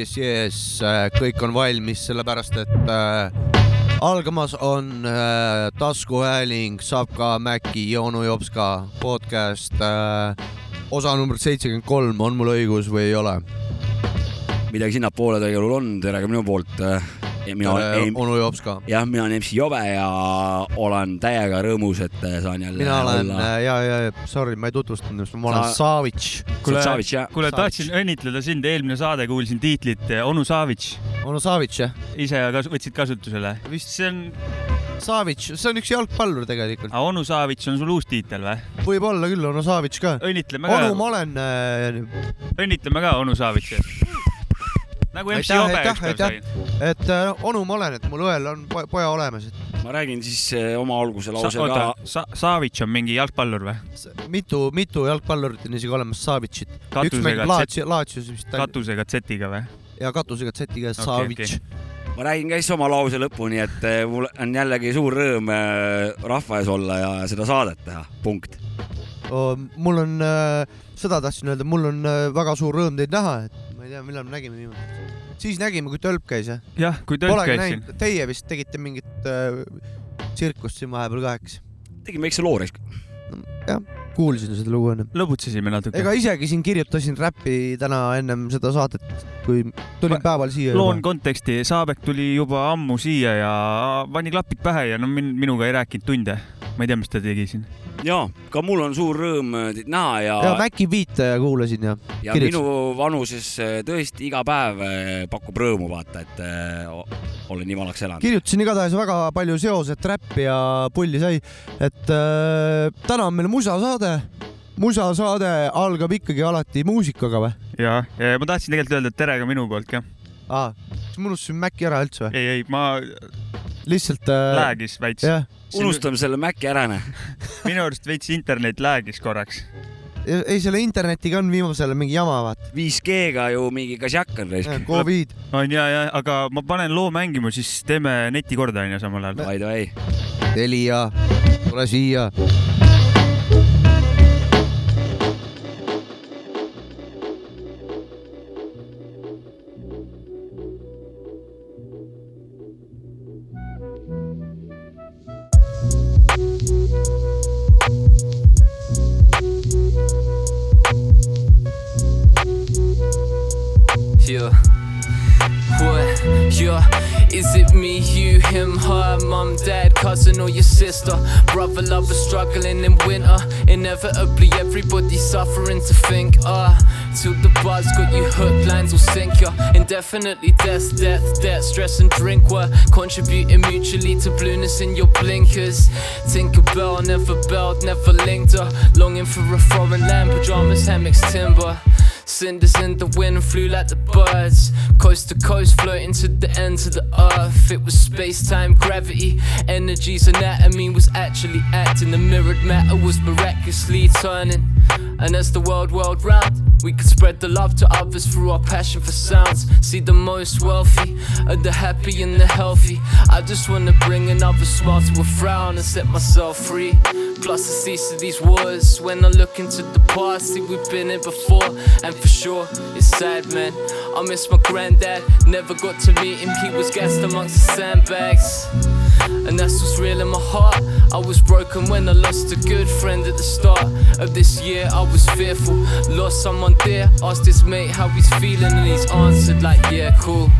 jess, jess, kõik on valmis, sellepärast et äh, algamas on äh, taskuhääling Savka Mäki ja onu Jopska podcast äh,. osa number seitsekümmend kolm, on mul õigus või ei ole? midagi sinnapoole juhul on, tere ka minu poolt äh, mina olen onu Jopska. jah, mina olen MC Jobe ja olen täiega rõõmus, et äh, saan jälle mina olen olla... Äh, ja, ja sorry, ma ei tutvustanud, ma olen Sa... Savitš. kuule, kuule, tahtsin õnnitleda sind, eelmine saade kuulsin tiitlit äh, onu Savitš. onu Savitš, jah? ise kas, võtsid kasutusele? vist see on Savitš, see on üks jalgpallur tegelikult. aga onu Savitš on sul uus tiitel või? võib-olla küll, onu Savitš ka. õnnitleme ka. onu ma olen äh.... õnnitleme ka onu Savitši nagu MC Jobe ükskord sai. et äh, onu ma olen, et mul õel on poja olemas, et. ma räägin siis äh, oma alguse lause Sa, ka. Sa, Savitš on mingi jalgpallur või? mitu, mitu jalgpallurit on isegi olemas Savitšit. üks mängib Laatsio, Laatsios vist. katusega Z-iga või? ja katusega Z-iga okay, Savitš okay ma räägin ka siis oma lause lõpuni, et äh, mul on jällegi suur rõõm rahva ees olla ja seda saadet teha, punkt mul on, seda tahtsin öelda, mul on väga suur rõõm teid näha, et ei tea, millal me nägime viimati siis nägime, kui Tölp käis, jah? jah, kui Tölp käis siin. Teie vist tegite mingit äh, tsirkust siin vahepeal ka, eks? tegime väikse loo raisk no,. jah, kuulsin seda lugu enne. lõbutsesime natuke. ega isegi siin kirjutasin räppi täna ennem seda saadet, kui tulin ma, päeval siia. loon konteksti, Saabek tuli juba ammu siia ja pani klapid pähe ja no min, minuga ei rääkinud tunde. ma ei tea, mis ta tegi siin ja ka mul on suur rõõm äh, teid näha ja. ja Maci Beat'e kuulasin ja. ja kirjutasin. minu vanuses äh, tõesti iga päev äh, pakub rõõmu vaata, et olen nii vanaks elanud. kirjutasin igatahes väga palju seoset, räppi ja pulli sai, et äh, täna on meil musasaade musasaade algab ikkagi alati muusikaga või? ja, ja ma tahtsin tegelikult öelda tere ka minu poolt ka. aa, kas ma unustasin Maci ära üldse või? ei, ei, ma lihtsalt äh.... Läägis veits. unustame selle Maci ära, noh. minu arust veits internet läägis korraks. ei, selle internetiga on viimasel ajal mingi jama, vaata. 5G-ga ju mingi kasjak on raisk. Covid. on ja, ja, aga ma panen loo mängima, siis teeme neti korda, onju, samal ajal. davai, davai. Telia, tule siia Is it me, you, him, her, mum, dad, cousin, or your sister? Brother, lover, struggling in winter. Inevitably, everybody's suffering to think, ah. Uh, till the buzz got you hooked, lines will sink ya. Indefinitely, death, death, death, stress, and drink were contributing mutually to blueness in your blinkers. Tinkerbell, never belled, never linked her. Longing for a foreign land, pajamas, hammocks, timber. Cinders in the wind flew like the birds. Coast to coast, floating to the ends of the earth. It was space time, gravity. Energy's anatomy was actually acting. The mirrored matter was miraculously turning. And as the world whirled round, we could spread the love to others through our passion for sounds. See the most wealthy, and the happy and the healthy. I just wanna bring another smile to a frown and set myself free. Plus, the cease of these wars. When I look into the past, see we've been here before. And for sure, it's sad, man. I miss my granddad, never got to meet him, he was gassed amongst the sandbags. And that's what's real in my heart. I was broken when I lost a good friend at the start of this year. I was fearful, lost someone dear. Asked his mate how he's feeling, and he's answered, like, yeah, cool.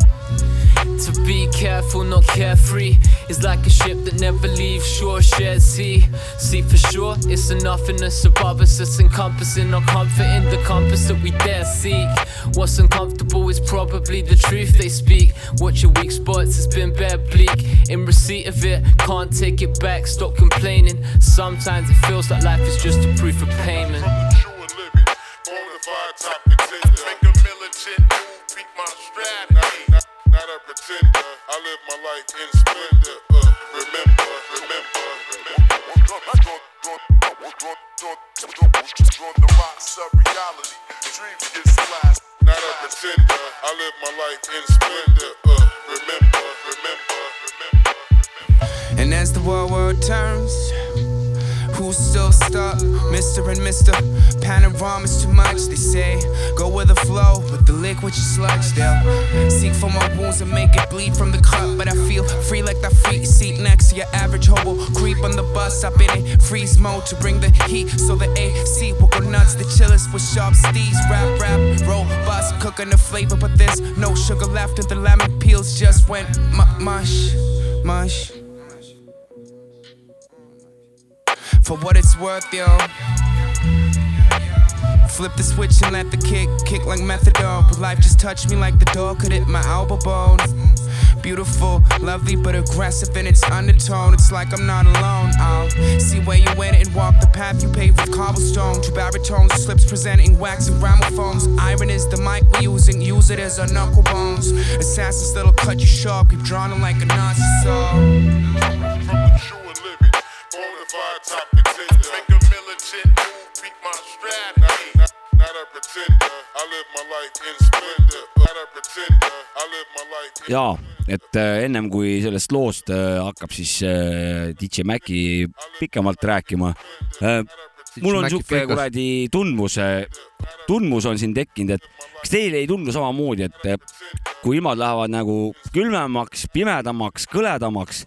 To be careful, not carefree, is like a ship that never leaves shore, shared sea. See for sure, it's a nothingness above us that's encompassing our comfort in the compass that we dare seek. What's uncomfortable is probably the truth they speak. Watch your weak spots, it's been bare bleak. In receipt of it, can't take it back, stop complaining. Sometimes it feels like life is just a proof of payment. Make a militant move, my strap not a pretender. I live my life in splendor. Uh, remember, remember, remember. Not a pretender. I live my life in splendor. Uh, remember, remember, remember. And as the world world turns. Who's still stuck? Mr. and Mr. Panorama's too much, they say. Go with the flow, with the liquid you sludge. They'll seek for my wounds and make it bleed from the cut. But I feel free like that free seat next to your average hobo. Creep on the bus, I've been in freeze mode to bring the heat. So the AC will go nuts. The chillest with sharp steez. Rap, rap, roll robust, cooking the flavor. But there's no sugar left, and the lemon peels just went mush, mush. For what it's worth, yo. Flip the switch and let the kick kick like methadone. But life just touched me like the door could hit my elbow bone. Beautiful, lovely, but aggressive in its undertone. It's like I'm not alone. I'll see where you went and walk the path you paved with cobblestone. Two baritones, slips presenting wax and gramophones. Iron is the mic we're using, use it as our knuckle bones. Assassins that'll cut you sharp, keep drawing like a Nazi saw. Top contender. Make a militant move, beat my strategy. Not, not a pretender. I live my life in splendor. Not a pretender. I live my life in ja et äh, ennem kui sellest loost äh, hakkab siis äh, DJ Maci pikemalt rääkima mul on siuke kuradi tundmus, tundmus on siin tekkinud, et kas teile ei tundu samamoodi, et kui ilmad lähevad nagu külmemaks, pimedamaks, kõledamaks,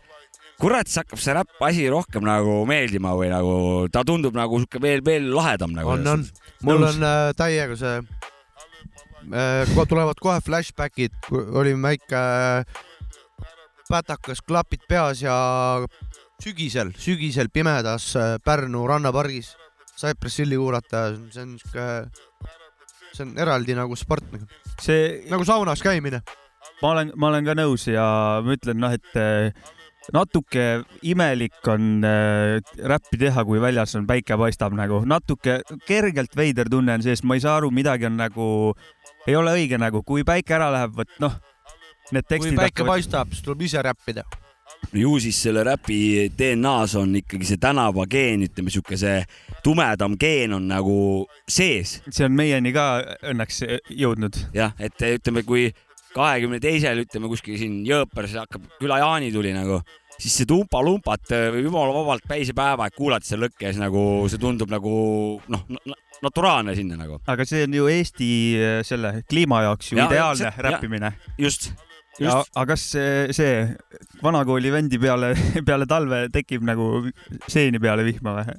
kurat, siis hakkab see räpp asi rohkem nagu meeldima või nagu ta tundub nagu sihuke veel, veel lahedam nagu. on, on. mul on äh, täiega see äh,, tulevad kohe flashbackid, olime väike äh, pätakas, klapid peas ja sügisel, sügisel pimedas äh, Pärnu rannapargis Cypress Hilli kuulata, see on siuke, see on eraldi nagu sport nagu, see, nagu saunas käimine. ma olen, ma olen ka nõus ja ma ütlen noh, et eh, natuke imelik on äh, räppi teha, kui väljas on päike paistab nagu natuke kergelt veider tunne on sees, ma ei saa aru, midagi on nagu, ei ole õige nagu, kui päike ära läheb, vot noh, need kui tekstid päike paistab, siis tuleb ise räppida. ju siis selle räpi DNA-s on ikkagi see tänavageen, ütleme sihuke see tumedam geen on nagu sees see on meieni ka õnneks jõudnud. jah, et ütleme, kui kahekümne teisel ütleme kuskil siin Jõõpers hakkab küla Jaani tuli nagu, siis see tumpa-lumpat võib jumala vabalt päisepäeva, et kuulata seal lõkke ees nagu see tundub nagu noh, naturaalne sinna nagu. aga see on ju Eesti äh, selle kliima jaoks ju Ja, ideaalne see- räppimine. just, just, aga kas see, see vanakooli vendi peale, peale talve tekib nagu seeni peale vihma või?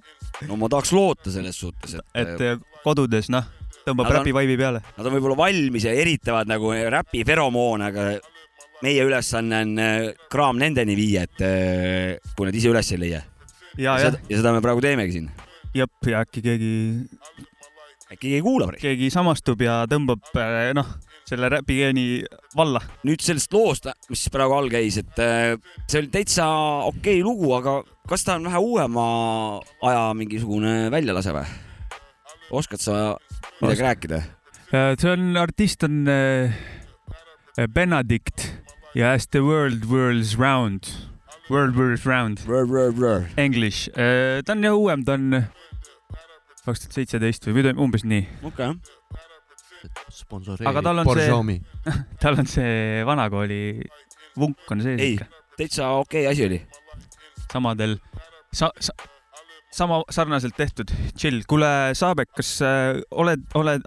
no ma tahaks loota selles suhtes, et, et äh, kodudes noh, tõmbab räpi vaibi peale. nad on võib-olla valmis ja eritavad nagu räpi feromoone, aga meie ülesanne on äh, kraam nendeni viia, et äh, kui nad ise üles ei leia. ja, ja jah, seda me praegu teemegi siin. jep, ja äkki keegi, äkki keegi kuulab. keegi samastub ja tõmbab noh, selle räpigeeni valla. nüüd sellest loost, mis praegu all käis, et see oli täitsa okei lugu, aga kas ta on vähe uuema aja mingisugune väljalase või? oskad sa midagi rääkida? see on, artist on äh, Benedict ja As the world whirls round, world whirls round, English. ta on jah uuem, ta on kaks tuhat seitseteist või midagi umbes nii. okei, sponsoreerib Aga tal on see- Borjomi. tal on see vanakooli vunk on sees Ei. ikka, täitsa okei asi oli. samadel sa,, sa, sama sarnaselt tehtud, chill. kuule, Saabek, kas äh, oled, oled,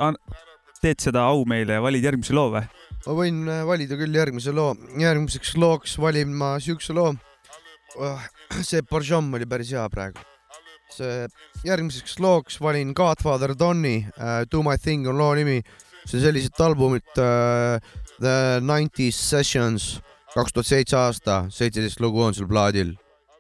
teed seda au meile ja valid järgmise loo või? ma võin äh, valida küll järgmise loo, järgmiseks looks valin ma siukse loo. see Borjom oli päris hea praegu. see järgmiseks looks valin Godfather Donni uh, Do My Thing on loo nimi. see selliselt albumit uh, The Nineties Sessions kaks tuhat seitse aasta, seitseteist lugu on seal plaadil.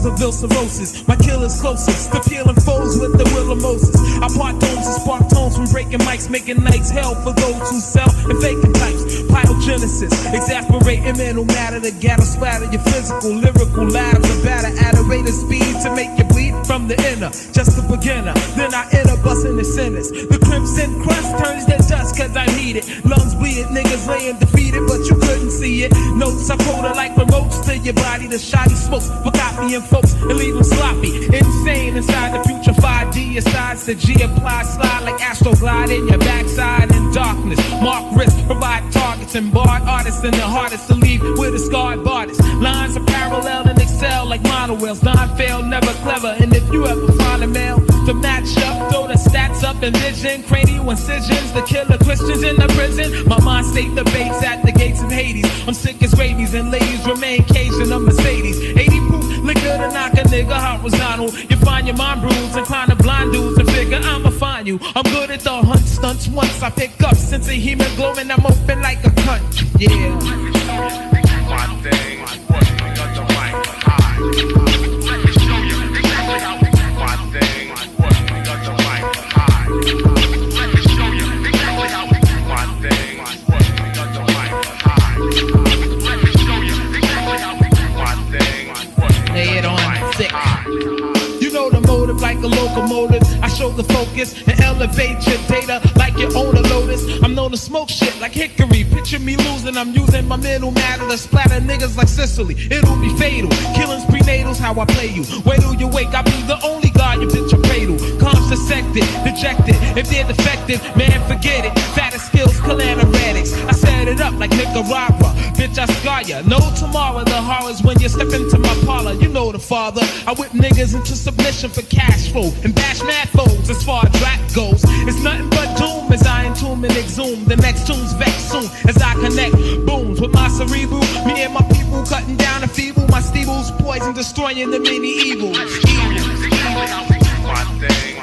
doses of ill cirrhosis. My killer's closest to peeling foes with the will of Moses. I part tones and spark tones from breaking mics, making nights hell for those who sell and faking types. Pyogenesis, exasperating mental matter to gather splatter your physical, lyrical lives are batter at a rate of speed to make you bleed from the inner. Just a beginner, then I enter busting the sinners. The crimson crust turns to dust cause I need it. Lungs bleed, niggas laying defeated, but you couldn't see it. Notes I quoted like remotes to your body. The shoddy smokes for copying folks and leave them sloppy. Insane inside the future 5D asides to G apply slide like astroglide in your backside in darkness. Mark risk, provide targets and barred artists and the hardest to leave with a scarred artist. Lines are parallel and excel like monowheels. Non fail, never clever. in And if you ever find a male to match up, throw the stats up and vision. Cranial incisions, the killer Christians in the prison. My mind state debates at the gates of Hades. I'm sick as rabies and ladies remain caged in a Mercedes. 80 proof liquor to knock a nigga horizontal. You find your mind bruised, inclined to blind dudes and figure I'ma find you. I'm good at the hunt stunts once I pick up sense of hemoglobin. I'm open like a cunt. Yeah. Thing. The focus and elevate your data like you own a lotus. I'm known to smoke shit like hickory. Picture me losing, I'm using my mental matter to splatter niggas like Sicily. It'll be fatal. Killings prenatals, how I play you. Wait till you wake, I'll be the only god you bitch a cradle. Calms dissected, dejected. If they're defective, man, forget it. Fattest skills, calanaretics. I set it up like Nicaragua. Bitch, I scar ya. No tomorrow, the horrors when you step into my parlor. You father. I whip niggas into submission for cash flow and bash mad foes as far as rap goes. It's nothing but doom as I entomb and exhume. The next tune's vex soon as I connect booms with my cerebral. Me and my people cutting down the feeble. My steebles poison, destroying the do my thing.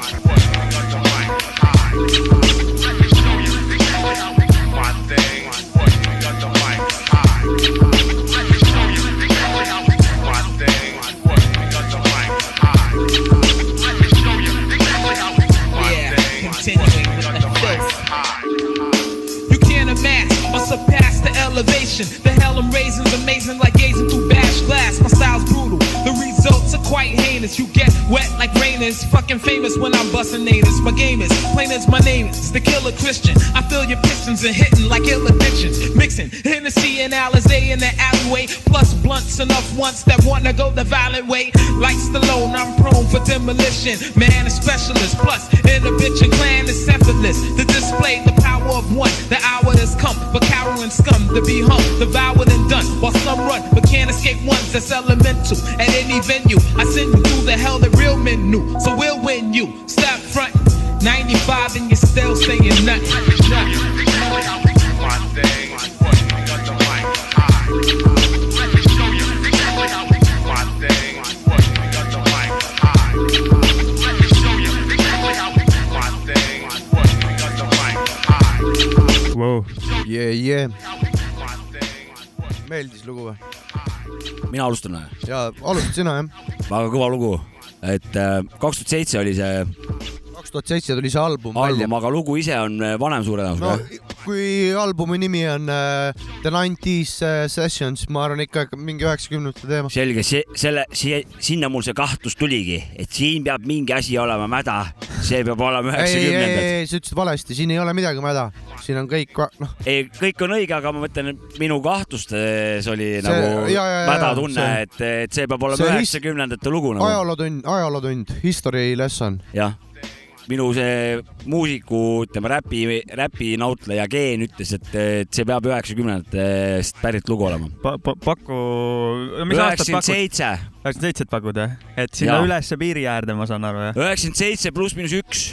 Wet like rain is. Fucking famous when I'm busting natives. My game is plain as my name is. The killer Christian. I feel your pistons and hitting like ill addictions. Mixing Hennessy and Alizé in the alleyway. Plus blunts enough once that wanna go the violent way. Like Stallone, I'm prone for demolition. Man, a specialist. Plus, in the bitch and clan is effortless. To display the power of one. The hour has come for cower and scum to be hung, devoured and done. While some run, but can't escape ones that's elemental. At any venue, I send you through the hell that real men knew. So we'll win you. Stop front. 95 and you're still saying nothing. nothing. Exactly how we do my thing. We got the mic high. Let me show you exactly how we do my thing. We got the mic high. Let me show you exactly how we do my thing. We got the mic high. wow. yeah, yeah. How we do my thing. meeldis lugu või? mina alustan või? ja alustad sina jah? väga kõva lugu. Et äh, kaks tuhat seitse oli see kaks tuhat seitse tuli see album välja album,. aga lugu ise on äh, vanem suure no tõenäosusega. Kui albumi nimi on äh, The Nineties äh, Sessions, ma arvan ikka mingi üheksakümnendate teema. selge, see, selle, siia, sinna mul see kahtlus tuligi, et siin peab mingi asi olema mäda, see peab olema ei, ei, ei, üheksakümnendad. ei, sa ütlesid valesti, siin ei ole midagi mäda, siin on kõik, noh, ei, kõik on õige, aga ma mõtlen, et minu kahtlustes oli See- nagu jaa, jaa, mäda tunne, see- et, et see peab olema see üheksakümnendate lugu nagu. ajalootund, ajalootund, history lesson. jah, minu see muusiku, ütleme räpi, räpinautleja Geen ütles, et, et see peab üheksakümnendatest pärit lugu olema. Pa, pa, paku, mis aastat üheksakümmend seitse, üheksakümmend seitset pakud jah? et sinna Jaa. ülesse piiri äärde, ma saan aru jah? üheksakümmend seitse pluss miinus üks.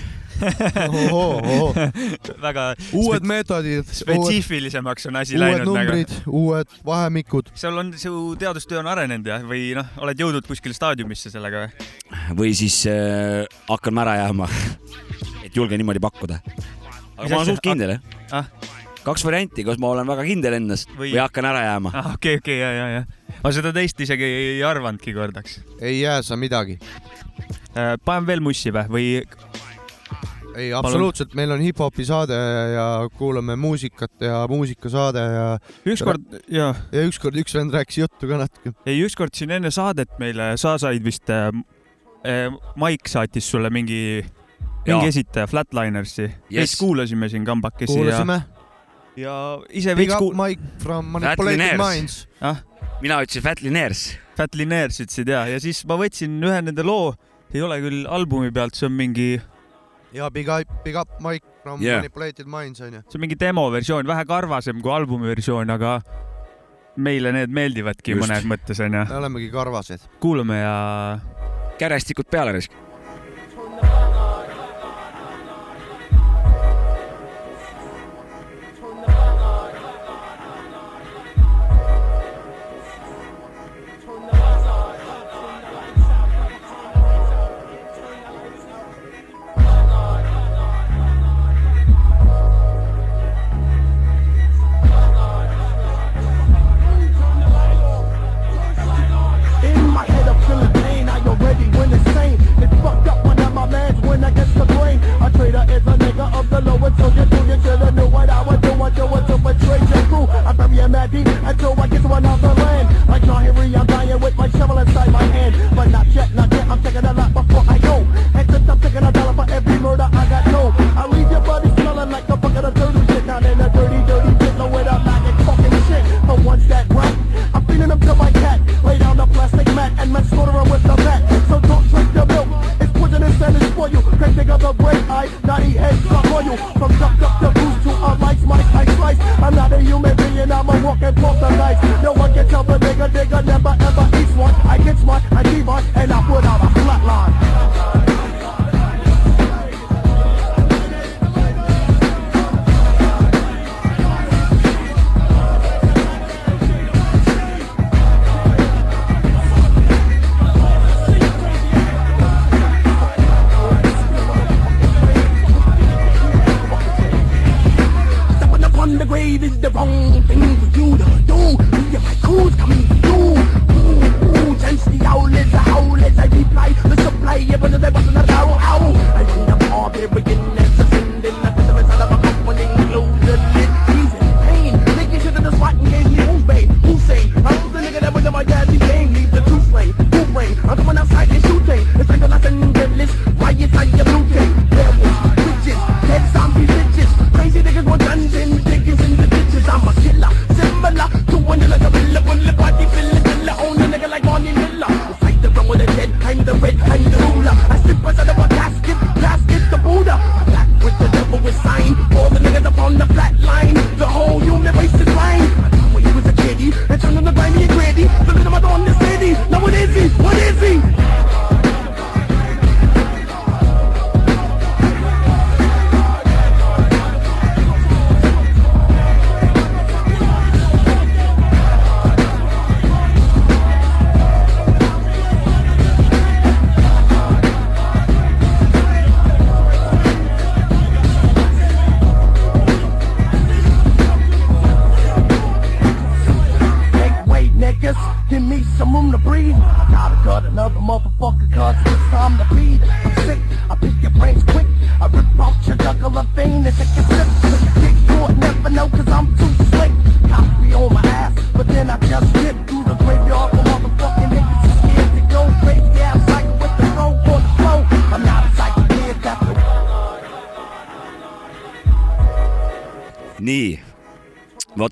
Väga uued meetodid, uued, spetsiifilisemaks on asi uued läinud nagu. numbrid, uued vahemikud. sul on, su teadustöö on arenenud jah, või noh, oled jõudnud kuskile staadiumisse sellega või? või siis äh, hakkan ära jääma. et julgen niimoodi pakkuda. aga Mis ma olen suht kindel jah Ah.. kaks varianti, kas ma olen väga kindel endas Või- või, hakkan ära jääma. ah, okei, okei, ja, ja, ja. ma seda teist isegi ei arvanudki kordaks. ei jää sa midagi. panen veel mussi või, või ei, absoluutselt, meil on hip-hopi saade ja kuulame muusikat ja muusikasaade ja, ükskord ja ja ükskord üks vend rääkis juttu ka natuke. ei, ükskord siin enne saadet meile, sa said vist äh,, äh, Maik saatis sulle mingi, mingi esitaja Flatlinersi yes.. Veits kuulasime siin kambakesi kuulasime. ja, ja ise up kuul-, Mike from Manipulated. Minds. mina ütlesin Fat Linears. Flatliners ütlesid ja, ja siis ma võtsin ühe nende loo, ei ole küll albumi pealt, see on mingi, ja Big up, Big up Mike from Yeah. Manipulated Minds onju. see on mingi demoversioon, vähe karvasem kui albumi versioon, aga meile need meeldivadki Just. Mõnes mõttes onju. me olemegi karvased. kuulame ja kärestikud peale risk.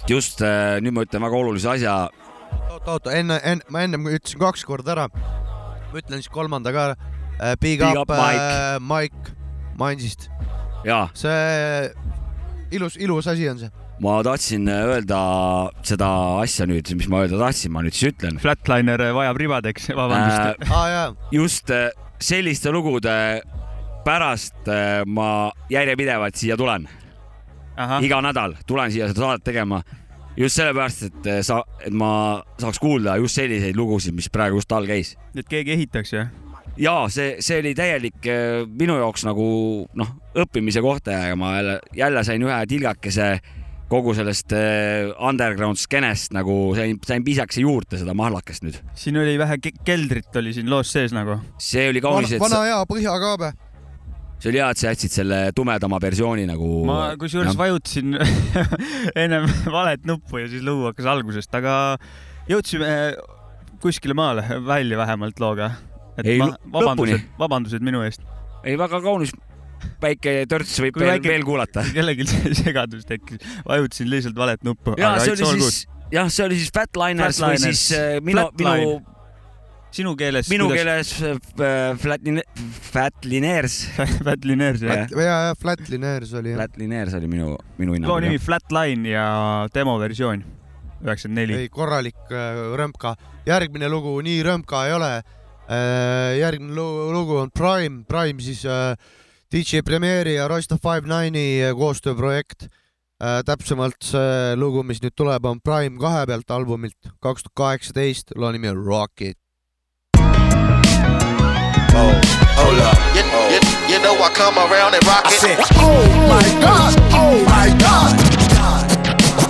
Just äh, nüüd ma ütlen väga olulise asja. oota, oota, enne, enne, ma ennem ütlesin kaks korda ära. ma ütlen siis kolmanda ka. Big, Big up, up äh, Mike Mainsist. jaa, see ilus, ilus asi on see. ma tahtsin öelda seda asja nüüd, mis ma öelda tahtsin, ma nüüd siis ütlen. Flatliner vajab ribadeks, vabandust. aa jaa, just äh, selliste lugude pärast äh, ma järjepidevalt siia tulen, iga nädal tulen siia seda saadet tegema just sellepärast, et äh, sa, et ma saaks kuulda just selliseid lugusid, mis praegu just all käis. et keegi ehitaks jah? ja see, see oli täielik äh, minu jaoks nagu noh, õppimise koht ja ma jälle, jälle sain ühe tilgakese kogu sellest äh, underground skeenest nagu sain, sain pisakese juurde seda mahlakest nüüd. siin oli vähe ke- keldrit oli siin loos sees nagu. see oli kaunis, et vana sa, hea põhjakaabe. See oli hea, et sa jätsid selle tumedama versiooni nagu. ma kusjuures vajutasin ennem valet nuppu ja siis lugu hakkas algusest, aga jõudsime kuskile maale välja vähemalt looga. Ei, vabandused vabandused minu eest. ei, väga kaunis päike törts võib Kui veel, väike- veel kuulata. kellelgi segadus tekkis, vajutasin lihtsalt valet nuppu. ja see oli siis, jah, see oli siis Flatliners või Flatliners. siis äh, minu, minu sinu keeles. minu keeles äh, Flatline-, Flatliners. Flatlineers jah. ja, ja Flatliners oli jah. Flatliners oli minu, minu loo nimi. Flatline ja demoversioon, üheksakümmend neli. ei, korralik äh, römka. järgmine lugu nii römka ei ole. järgmine lu- lugu on Prime, Prime siis äh, DJ Premiere'i ja Roysta Five Nine'i äh, koostööprojekt. täpsemalt see lugu, mis nüüd tuleb, on Prime kahe pealt albumilt kaks tuhat kaheksateist, loo nimi on Rocket. Oh, hold up. You, you, you know I come around and rock it. I said, Oh my God, oh my God.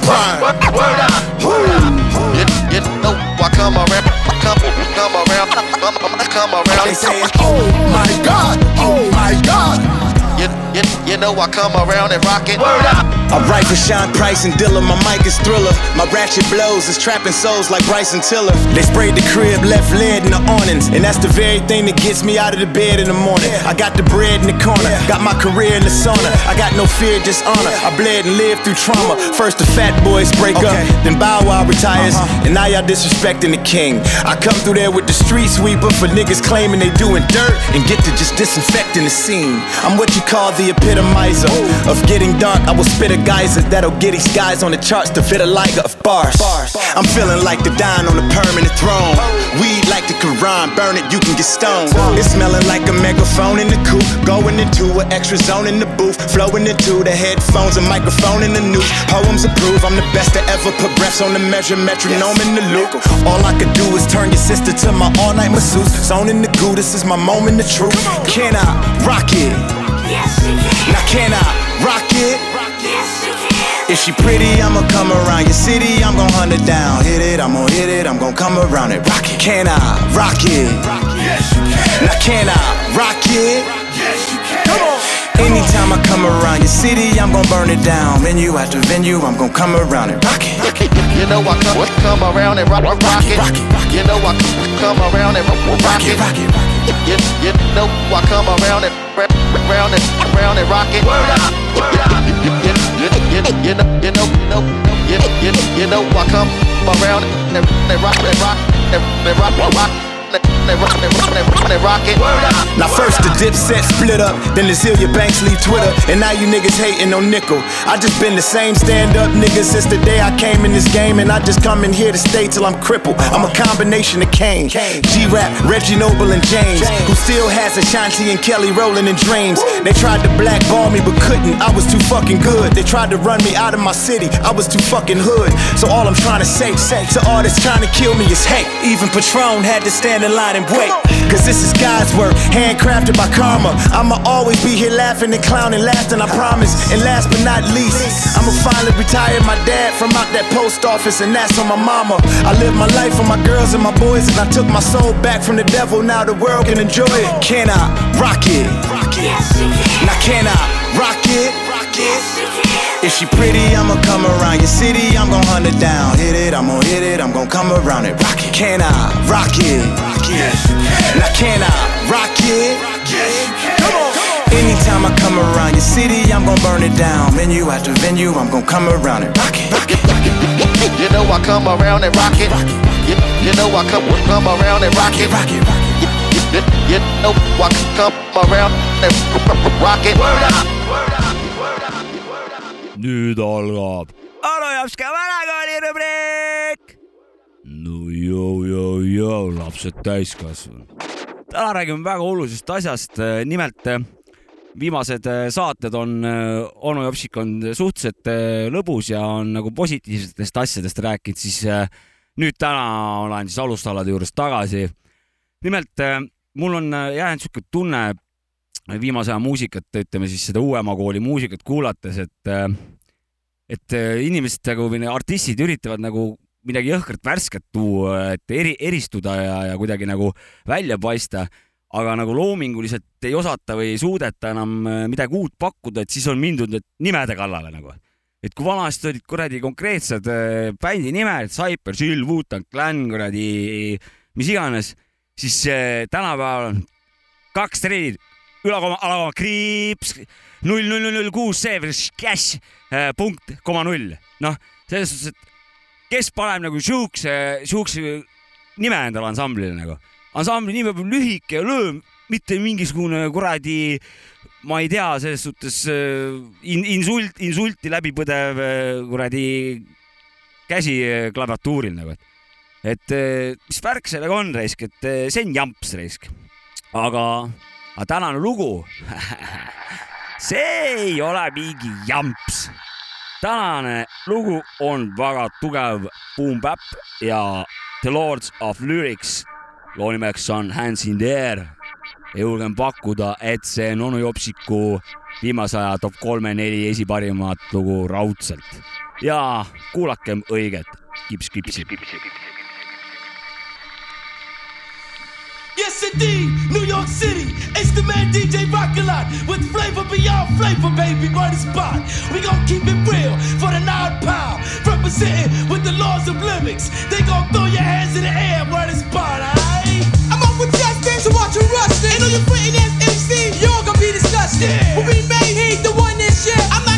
Prime. Word up. Word up. You, you know I come around. Come, come around. Come, come around. They say, Oh my God, oh my God. You, you, you know I come around and rock it. Word up. I write for Sean Price and Dilla, my mic is thriller. My ratchet blows is trapping souls like Bryson Tiller. They sprayed the crib, left lead in the awnings. And that's the very thing that gets me out of the bed in the morning. I got the bread in the corner, got my career in the sauna. I got no fear, just honor. I bled and lived through trauma. First the fat boys break up, then Bow Wow retires. Uh-huh. And now y'all disrespecting the king. I come through there with the street sweeper for niggas claiming they doing dirt and get to just disinfecting the scene. I'm what you call the epitomizer of getting dark. I will spit a geyser that'll get these guys on the charts to fit a liger of bars. I'm feeling like the dying on a permanent throne. Weed like the Quran, burn it, you can get stoned. It's smelling like a megaphone in the coupe, going into an extra zone in the booth, flowing into the headphones, a microphone in the news. Poems approve, I'm the best to ever put breaths on the measure, metronome in the loop. All I could do is turn your sister to my all night masseuse. Zone in the goo, this is my moment of truth. Can I rock it? Now can I rock it? If she pretty, I'ma come around your city, I'm gon' hunt it down. Hit it, I'm gon' hit it, I'm gon' come around it. Rock it. Can I rock it? Now can I rock it? Come on. Anytime I come around your city, I'm gon' burn it down. Venue after venue, I'm gon' come around it. Rock it. You know I come, come around and rock, rock, rock it. You know I come around and rock, rock it. You, you know I come around and ra- round and round and rock it. Word up, word up. You, you, you, you, you know, you know, you know, you, you, you know I come around and, and rock and rock and, and rock, rock, rock. And rock, Now first the dipset split up, then the Zillia Banks leave Twitter, and now you niggas hating on nickel. I just been the same stand-up nigga since the day I came in this game, and I just come in here to stay till I'm crippled. I'm a combination of Kane, G-Rap, Reggie Noble, and James, who still has Ashanti and Kelly rolling in dreams. They tried to blackball me but couldn't. I was too fucking good. They tried to run me out of my city. I was too fucking hood. So all I'm trying to say, say to all that's trying to kill me is hate. Even Patron had to stand in line and wait. Cause this is God's work, handcrafted by karma. I'ma always be here laughing and clowning last, and I promise. And last but not least, I'ma finally retire my dad from out that post office, and that's on my mama. I live my life for my girls and my boys, and I took my soul back from the devil. Now the world can enjoy it. Can I rock it? Now can I rock it? If she pretty, I'ma come around your city, I'm gon' hunt it down. Hit it, I'm gon' hit it, I'm gon' come around it. Rock it. Can I rock it? Now can I rock it? Come on. Anytime I come around your city, I'm gon' burn it down. Venue after venue, I'm gon' come around it. Rock it. You know I come around and rock it. You, you know I come, come around and rock it. Rock it, rock it. You, you, you know I come around and rock it. Word up. Word up. Word up. Word up. nüüd algab Anujapska vanakooli rubriik. no jõu-jõu-jõu, lapsed täiskasvanud. täna räägime väga olulisest asjast, nimelt eh, viimased eh, saated on, onu Jopsik on suhteliselt eh, lõbus ja on nagu positiivsetest asjadest rääkinud, siis eh, nüüd täna olen siis alustalade juures tagasi. nimelt eh, mul on eh, jäänud siuke tunne viimase aja muusikat, ütleme siis seda uuema kooli muusikat kuulates, et et inimesed nagu või artistid üritavad nagu midagi jõhkrat värsket tuua, et eri, eristuda ja, ja kuidagi nagu välja paista, aga nagu loominguliselt ei osata või ei suudeta enam äh, midagi uut pakkuda, et siis on mindud nimede kallale nagu. et kui vanasti olid kuradi konkreetsed äh, bändi nimed, Cyper, Chill, Wu-Tang Clan, kuradi mis iganes, siis äh, tänapäeval on kaks treid, ülakoma, alakoma, kriips, null, null, null, null, kuus, cash, punkt, koma null. noh, selles suhtes, et kes paneb nagu siukse, siukse nime endale ansamblile nagu. ansambli nimi peab lühike ja lööv, mitte mingisugune kuradi, ma ei tea, selles suhtes äh, in, insult, insulti läbipõdev äh, kuradi käsi äh, klaviatuuril nagu, et et mis värk sellega on raisk, et see on jamps raisk. aga, aga tänane lugu, see ei ole mingi jamps. Tänane lugu on väga tugev boom-bap ja The Lords of Lyrics. Loo nimeks on Hands in the air. Julgen pakkuda, et see on onu Jopsiku viimase aja top kolme-neli esiparimat lugu raudselt. Ja kuulakem õiget kips-kipsi. Yes, indeed, York City. It's the man DJ Rockalot with flavor beyond flavor, baby. Is spot. We gon' keep it real for the nine pound. Representing with the laws of lyrics. They gon' throw your hands in the air. Is spot, alright? I'm up with Justin, so watch you rustin'. And on your footing ass MC, you're gonna be disgusted. Yeah. But we made heat the one this year. I'm like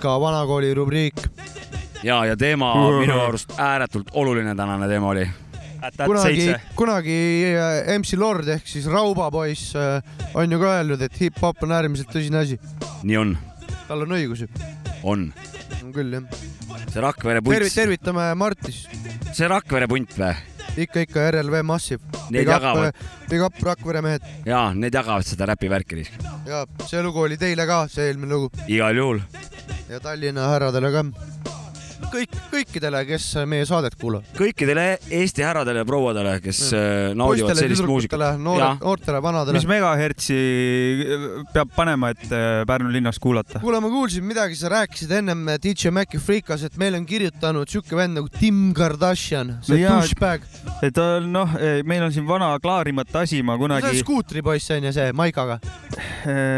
ka vanakooli rubriik. ja, ja teema minu arust ääretult oluline tänane teema oli. kunagi, kunagi äh, MC Lord ehk siis Raubapoiss äh, on ju ka öelnud, et hip-hop on äärmiselt tõsine asi. nii on, tal on õigus ju, on. on küll jah. see Rakvere punt, tervitame Martis, see Rakvere punt või? ikka, ikka RLV Massive. Need jagavad.. Big up Rakvere mehed jaa, need jagavad seda räpivärki ja see lugu oli teile ka, see eelmine lugu. igal juhul. Ja Tallinna härradele ka. kõik, kõikidele, kes meie saadet kuulavad. kõikidele Eesti härradele ja prouadele, kes äh, naudivad poistele, sellist muusikat. noortele, vanadele mis. megahertsi peab panema, et äh, Pärnu linnas kuulata? kuule, ma kuulsin midagi, sa rääkisid ennem DJ Maci Freekas, et meil on kirjutanud siuke vend nagu Tim Kardashian, see No douchebag. et on noh, meil on siin vana klaarimata asi, ma see on kunagi. skuutripoiss on ju see Maikaga,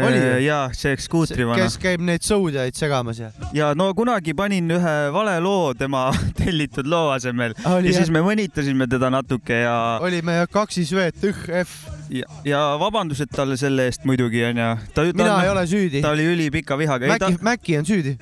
oli ju? jaa, see skuutri vana kes. käib neid sõudjaid segamas ja. ja no kunagi panin ühe vale loo tema tellitud loo asemel Oli, ja siis me mõnitasime teda natuke ja, olime kaksis V, tõh, F. ja, ja vabandused talle selle eest muidugi onju. ta, ta, mina ei ole süüdi. ta oli ülipika vihaga. ei ta Maci on süüdi.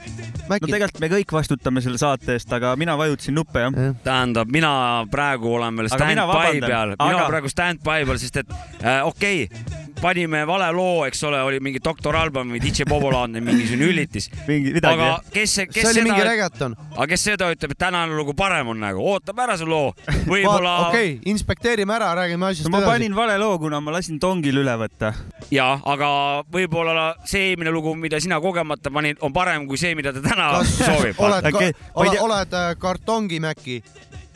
no tegelikult me kõik vastutame selle saate eest, aga mina vajutasin nuppe jah. tähendab, mina praegu olen veel mina stand-by peal, mina aga... praegu stand-by peal, sest et äh, okei okay,, panime vale loo, eks ole, oli mingi Doktor Alban või DJ Bobolaadne mingisugune ülitis. mingi midagi aga jah. kes, see kes oli mingi seda, reggaeton. aga kes seda ütleb, et tänane lugu parem on nagu, ootab ära see loo, võib-olla okei okay,, inspekteerime ära, räägime asjast no ma edasi. panin vale loo, kuna ma lasin tongil üle võtta. ja, aga võib-olla see eelmine lugu, mida sina kogemata panid, on parem kui see, mida ta täna kas soovib. oled okay,, ma oled, oled äh, kartongimäki?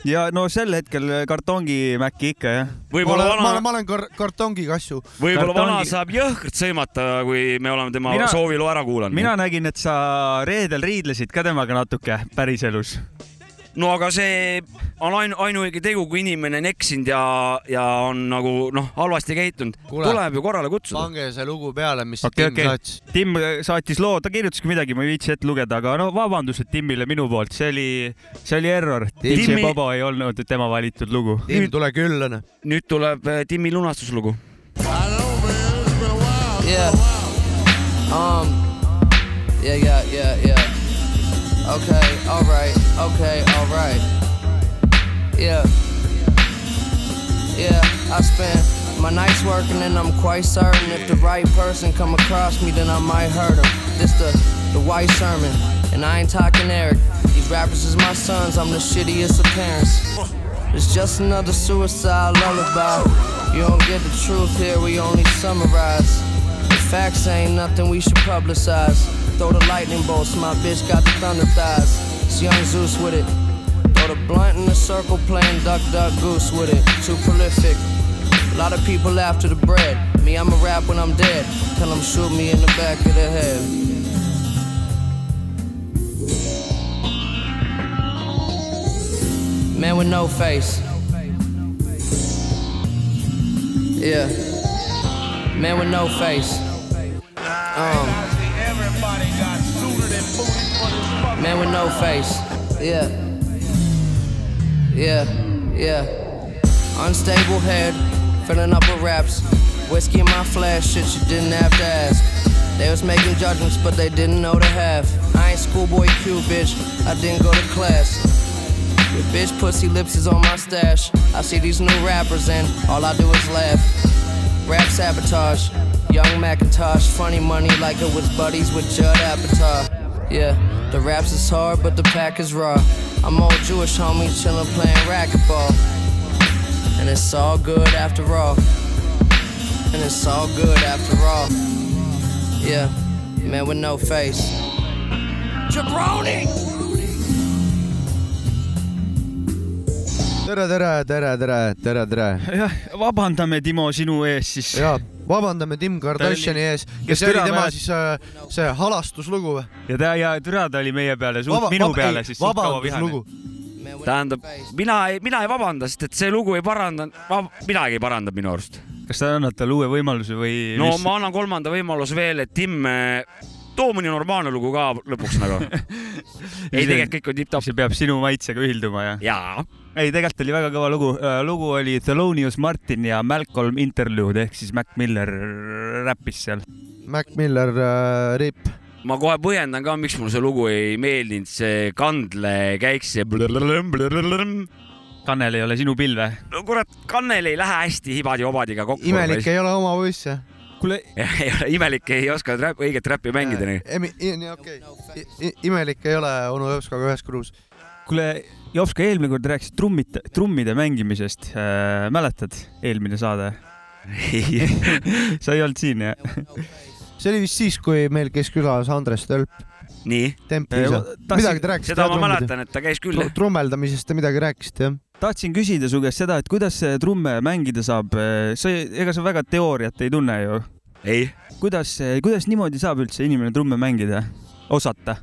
Ja no sel hetkel kartongimäki ikka jah. ma võib-olla olen, ma vana olen, ma olen kar kartongikassu. võib-olla vana kartongi- saab jõhkralt sõimata, kui me oleme tema Mina- mina, sooviloo ära kuulanud. mina nägin, et sa reedel riidlesid ka temaga natuke päriselus. No aga see on ainu, ainuõige tegu, kui inimene on eksinud ja, ja on nagu noh, halvasti käitunud, tuleb ju korrale kutsuda. pange see lugu peale, mis okay, Tim okay. saatis. Tim saatis loo, ta kirjutaski midagi, ma ei viitsi ette lugeda, aga no vabandused Timile minu poolt, see oli, see oli error. DJ Timmi- Bobo ei olnud tema valitud lugu. Tim, tule külla, nüüd tuleb äh, Timmi lunastuslugu. Yeah. Um. Yeah, yeah, yeah, yeah. Okay, alright, okay, alright. Yeah. Yeah, I spend my nights working and I'm quite certain if the right person come across me, then I might hurt him. This the, the white sermon, and I ain't talking Eric. These rappers is my sons, I'm the shittiest of parents. It's just another suicide lullaby. You don't get the truth here, we only summarize. Facts ain't nothing we should publicize. Throw the lightning bolts, my bitch got the thunder thighs. It's young Zeus with it. Throw the blunt in the circle, playing duck, duck, goose with it. Too prolific. A lot of people after the bread. Me, I'ma rap when I'm dead. Tell them shoot me in the back of the head. Man with no face. Yeah. Man with no face. Um. Man with no face. Yeah. Yeah. Yeah. Unstable head. Filling up with raps. Whiskey in my flash. Shit you didn't have to ask. They was making judgments, but they didn't know the half. I ain't schoolboy Q, bitch. I didn't go to class. Your bitch pussy lips is on my stash. I see these new rappers and all I do is laugh. Rap sabotage, young Macintosh, funny money like it was buddies with Judd Apatow. Yeah, the raps is hard, but the pack is raw. I'm old Jewish homie chillin' playing racquetball. And it's all good after all. And it's all good after all. Yeah, man with no face. Jabroni! tere, tere, tere, tere, tere, tere. jah, vabandame, Timo, sinu ees siis. ja vabandame Tim Kardashini ees, kes oli tema mälet- siis äh, see halastuslugu või? ja ta ja türa ta oli meie peale, suht minu peale siis suht kaua vihane. vabanduslugu. tähendab, mina ei, mina ei vabanda, sest et see lugu ei paranda, midagi ei paranda minu arust. kas sa annad talle uue võimaluse või? no ma annan kolmanda võimaluse veel, et Tim, too mõni normaalne lugu ka lõpuks nagu. ei, tegelikult kõik on tipp-topp. see peab sinu maitsega ühilduma ja? jaa. ei, tegelikult oli väga kõva lugu. lugu oli Thelonious Martin ja Malcolm Interlude ehk siis Mac Miller räppis seal. Mac Miller äh, ripp. ma kohe põhjendan ka, miks mulle see lugu ei meeldinud, see kandlekäik, see. Kannel ei ole sinu pilve. no kurat, kannel ei lähe hästi hibadi-hobadiga kokku. imelik ei ole oma poiss jah? kuule, ei ole, imelik ei oska räp, õiget räppi mängida nii. Okei okay.. imelik ei ole onu Jopskaga ühes kruus. kuule, Jopska eelmine kord rääkisid trummid, trummide mängimisest äh,. mäletad, eelmine saade? sa ei olnud siin jah? see oli vist siis, kui meil käis külas Andres Tölp. nii, templi ei saa. tahtsin- midagi te rääkisite seda ma mäletan, et ta käis küll jah. trummeldamisest te midagi rääkisite jah? tahtsin küsida su käest seda, et kuidas see trumme mängida saab, sa, ega sa väga teooriat ei tunne ju. ei, kuidas, kuidas niimoodi saab üldse inimene trumme mängida, osata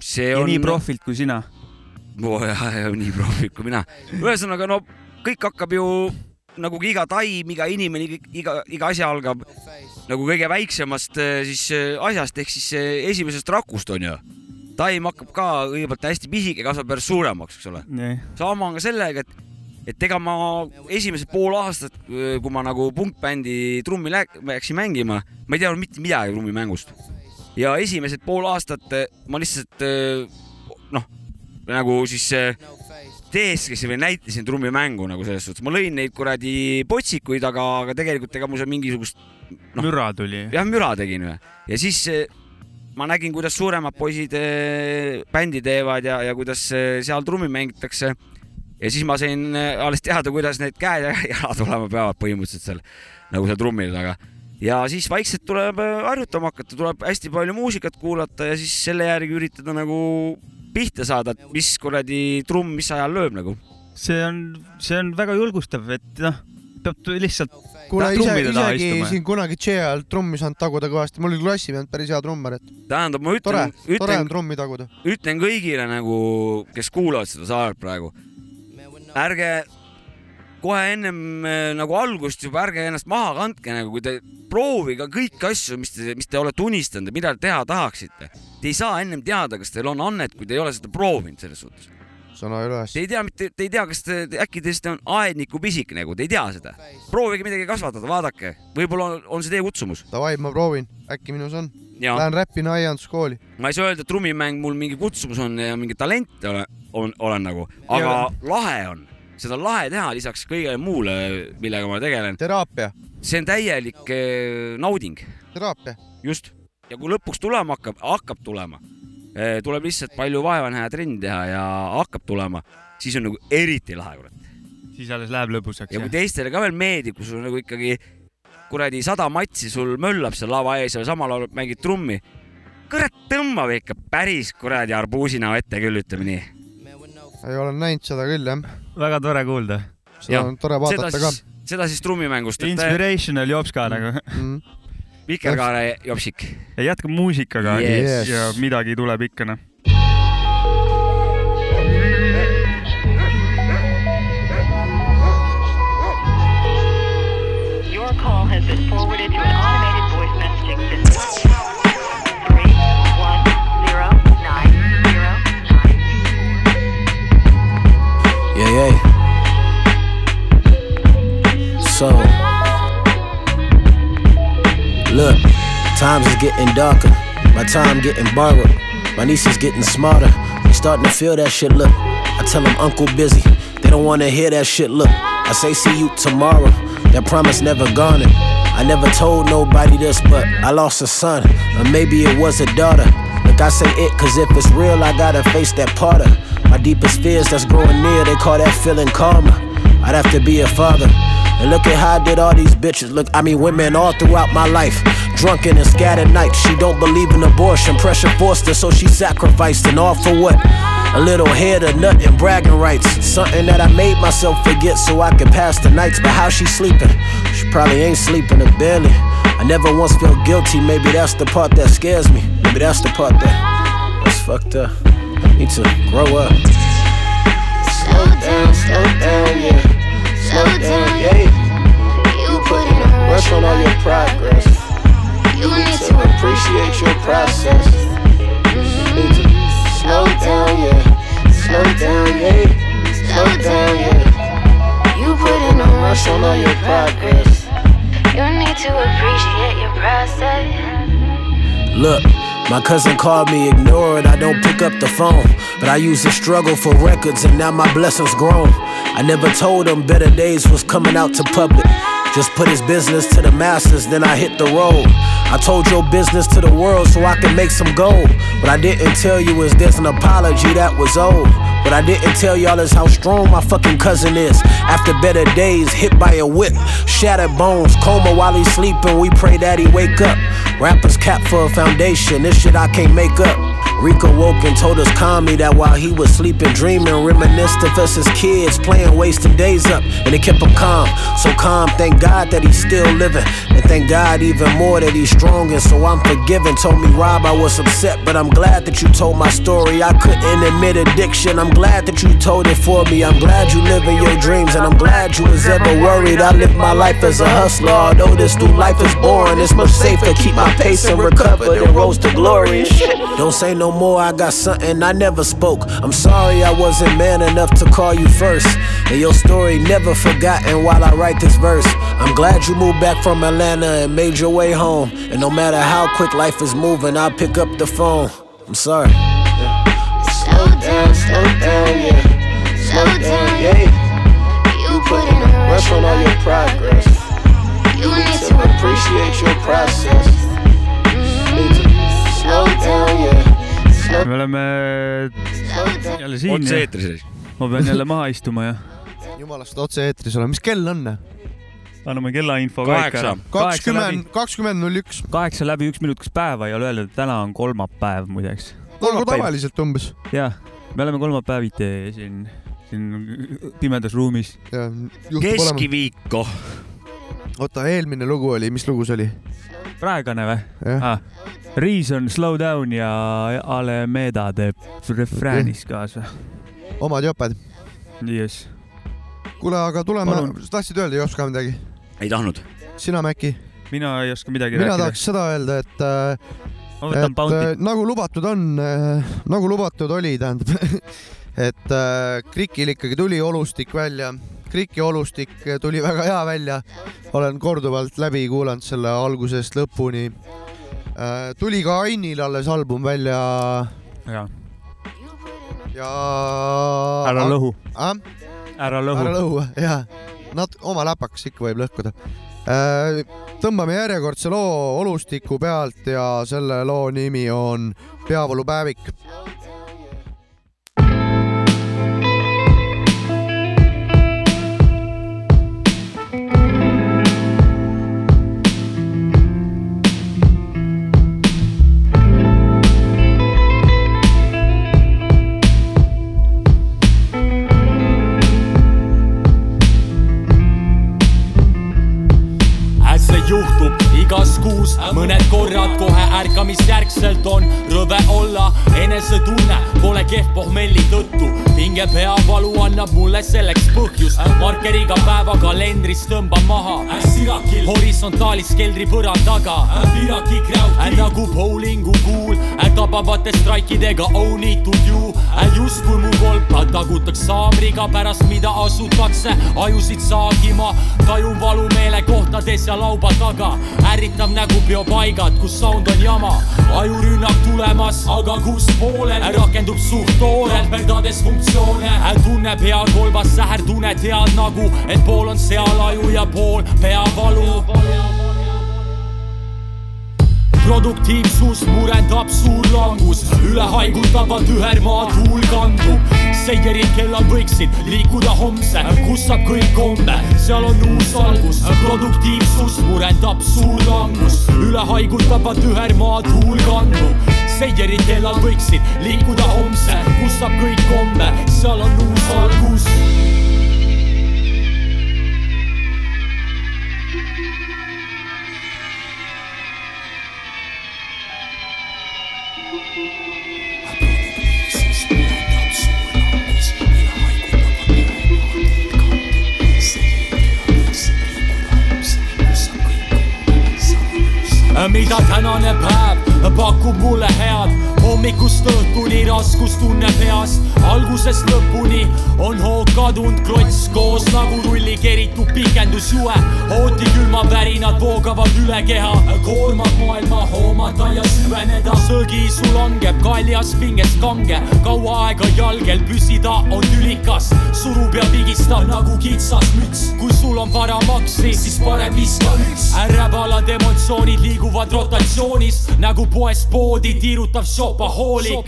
see ja on nii profilt kui sina? oo jah, jah, nii profi kui mina. ühesõnaga, no kõik hakkab ju nagu iga taim, iga inimene, iga, iga asi algab nagu kõige väiksemast eh, siis eh, asjast ehk siis eh, esimesest rakust onju. taim hakkab ka kõigepealt hästi pisike, kasvab järjest suuremaks, eks ole. sama on ka sellega, et, et ega ma esimesed pool aastat, kui ma nagu punkbändi trummi lä- läksin mängima, ma ei teadnud mitte midagi trummimängust. ja esimesed pool aastat ma lihtsalt noh, nagu siis teeskasin või näitasin trummimängu nagu selles suhtes, ma lõin neid kuradi potsikuid, aga, aga tegelikult ega mul seal mingisugust noh, müra tuli. jah, müra tegin või. ja siis eh, ma nägin, kuidas suuremad poisid eh, bändi teevad ja, ja kuidas eh, seal trummi mängitakse. ja siis ma sain alles teada, kuidas need käed ja jalad olema peavad põhimõtteliselt seal nagu seal trummide taga. Ja siis vaikselt tuleb eh, harjutama hakata, tuleb hästi palju muusikat kuulata ja siis selle järgi üritada nagu pihta saada, et mis kuradi trumm mis ajal lööb nagu. see on, see on väga julgustav, et noh, peab lihtsalt kuule ise, trummide taha isegi siin kunagi tšee ajal trummi saanud taguda kõvasti, mul oli klassivend päris hea trummar, et tähendab, ma ütlen,, ütlen on, trummi taguda. ütlen kõigile nagu, kes kuulavad seda saadet praegu, ärge kohe ennem eh, nagu algust juba ärge ennast maha kandke nagu, kui te proovige kõiki asju, mis te, mis te olete unistanud ja mida te teha tahaksite. Te ei saa ennem teada, kas teil on annet, kui te ei ole seda proovinud selles suhtes. sõna üles. Te ei tea mitte, te ei tea, kas te äkki teist on aedniku pisik nagu, te ei tea seda. proovige midagi kasvatada, vaadake, võib-olla on, on see teie kutsumus. Davai, ma proovin, äkki minus on. Lähen räpin aianduskooli. ma ei saa öelda, et trummimäng mul mingi kutsumus on ja mingi talent olen, on, olen nagu, aga Ja- lahe on, seda on lahe teha lisaks kõigele muule, millega ma tegelen. teraapia, see on täielik eh, nauding, teraapia. just. ja kui lõpuks tulema hakkab, hakkab tulema, tuleb lihtsalt palju vaeva näha ja trenni teha ja hakkab tulema, siis on nagu eriti lahe, kurat. siis alles läheb lõbusaks ja kui. teistele ka veel meeldib, kui sul nagu ikkagi kuradi sada matsi sul möllab seal lava ees ja samal ajal mängid trummi, kurat, tõmbab ikka päris kuradi arbuusina ette küll, ütleme nii. Ei ole näinud seda küll jah. väga tore kuulda. seda on tore vaadata seda ka siis, seda siis trummimängust, et Inspirational jops ka nagu. mm.. Vikerkaare jopsik. ja jätka muusikaga Yes. ja midagi tuleb ikka noh. Getting darker. My time getting borrowed. My niece is getting smarter. They starting to feel that shit. Look, I tell them Uncle busy. They don't wanna hear that shit. Look, I say see you tomorrow. That promise never gone. I never told nobody this, but I lost a son, or maybe it was a daughter. Look, I say it, cause if it's real, I gotta face that part of my deepest fears that's growing near. They call that feeling karma. I'd have to be a father. And look at how I did all these bitches. Look, I mean, women all throughout my life. Drunken and scattered nights. She don't believe in abortion. Pressure forced her, so she sacrificed. And all for what? A little head of and bragging rights. Something that I made myself forget so I could pass the nights. But how she sleeping? She probably ain't sleeping or barely. I never once felt guilty. Maybe that's the part that scares me. Maybe that's the part that that's fucked up. Need to grow up. Slow down, slow down, yeah. Mm-hmm. Slow down, yeah. You put in work on all your progress. You need to appreciate your process. Need to slow down, yeah. Slow down, yeah. Slow down, yeah. You put in the work on all your progress. You need to appreciate your process. Look, my cousin called me, ignore it, I don't pick up the phone. But I used to struggle for records and now my blessings grown. I never told him better days was coming out to public. Just put his business to the masses, then I hit the road. I told your business to the world so I could make some gold. What I didn't tell you is there's an apology that was old. What I didn't tell y'all is how strong my fucking cousin is. After better days, hit by a whip, shattered bones, coma while he's sleeping. We pray that he wake up. Rappers cap for a foundation, this shit I can't make up. Rika woke and told us calmly that while he was sleeping, dreaming, reminisced of us as kids, playing, wasting days up, and it kept him calm. So calm, thank God that he's still living, and thank God even more that he's strong, and so I'm forgiven. Told me, Rob, I was upset, but I'm glad that you told my story. I couldn't admit addiction. I'm glad that you told it for me. I'm glad you live in your dreams, and I'm glad you was ever worried. I live my life as a hustler, although this new life is boring. It's much safer, to keep my pace and recover, then rose to glory. Don't say no more, I got something I never spoke. I'm sorry I wasn't man enough to call you first. And your story never forgotten while I write this verse. I'm glad you moved back from Atlanta and made your way home. And no matter how quick life is moving, I'll pick up the phone. I'm sorry. Slow down, slow down, yeah. Slow down, yeah. You put in a rush on all your progress. You need to appreciate your process. Need to mm-hmm. slow down, yeah. Me oleme jälle siin. otse-eetris. ma pean jälle maha istuma ja jumalast otse-eetris oleme, mis kell on? anname kellainfo Kaheksa. kakskümmend, kakskümmend null üks. kaheksa läbi üks minut, kas päeva ei ole öeldud, täna on kolmapäev muideks. nagu tavaliselt umbes. jah, me oleme kolmapäeviti siin, siin pimedas ruumis. keskiviiko. oota, eelmine lugu oli, mis lugu see oli? Praegune või Jah. ah,? Reason, Slow Down ja Alemeda teeb refräänis kaasa. omad joped. Yes. kuule, aga tuleme Palun., tahtsid öelda, ei oska midagi? ei tahtnud. sina, Mäkki? mina ei oska midagi mina rääkida. tahaks seda öelda, et äh, ma võtan Bounty äh,. nagu lubatud on, nagu lubatud oli, tähendab, et äh, Krikil ikkagi tuli olustik välja. Kriki olustik tuli väga hea välja. olen korduvalt läbi kuulanud selle algusest lõpuni. tuli ka Ainil alles album välja ja, ja. ära lõhu, ah?. ära ära lõhu. lõhu, jaa. Nat-, oma läpaks ikka võib lõhkuda. tõmbame järjekordse loo olustiku pealt ja selle loo nimi on Peavoolupäevik. Ärkamisjärgselt on rõve olla, enesetunne pole kehv pohmelli tõttu. Pinge peavalu annab mulle selleks põhjust, markeriga päevakalendris tõmban maha. horisontaalis keldri põrandaga, nagu bowlingu kuul, tabavate straikidega own it to you, justkui mu kolpa tagutaks saamriga, pärast mida asutakse ajusid saagima, tajun valumeele kohtades ja lauba taga, ärritav nägu peopaigad, kus sound on jama, ajurünnak tulemas, aga kus poolel? Rakendub suht toorelt, perdades funktsioone, tunne peakolbas säherdune, tead nagu, et pool on seal aju ja pool peavalu produktiivsus murendab suur langus, üle haigutava tühermaa tuul kandub. seierid kellal võiksid liikuda homse, kus saab kõik homme, seal on uus algus. produktiivsus murendab suur langus, üle haigutava tühermaa tuul kandub. Seierid kellal võiksid liikuda homse, kus saab kõik homme, seal on uus algus. Mida tänane päev pakub mulle head, hommikust õhtuni raskustunne peas, algusest lõpuni on hoog kadunud klots koos nagu rulli keritud pikendusjue, hooti külmavärinad voogavad üle keha, koormad maailma hoomata ja süveneda, söögiisu langeb kaljas pingest kange, kaua aega jalgel püsida on tülikas, surub ja pigistab nagu kitsas müts, kui sul on varamaksi, siis parem viska üks, ärevalad emotsioonid liiguvad rotatsioonis. Nagu poest poodi tiirutav šopahoolik.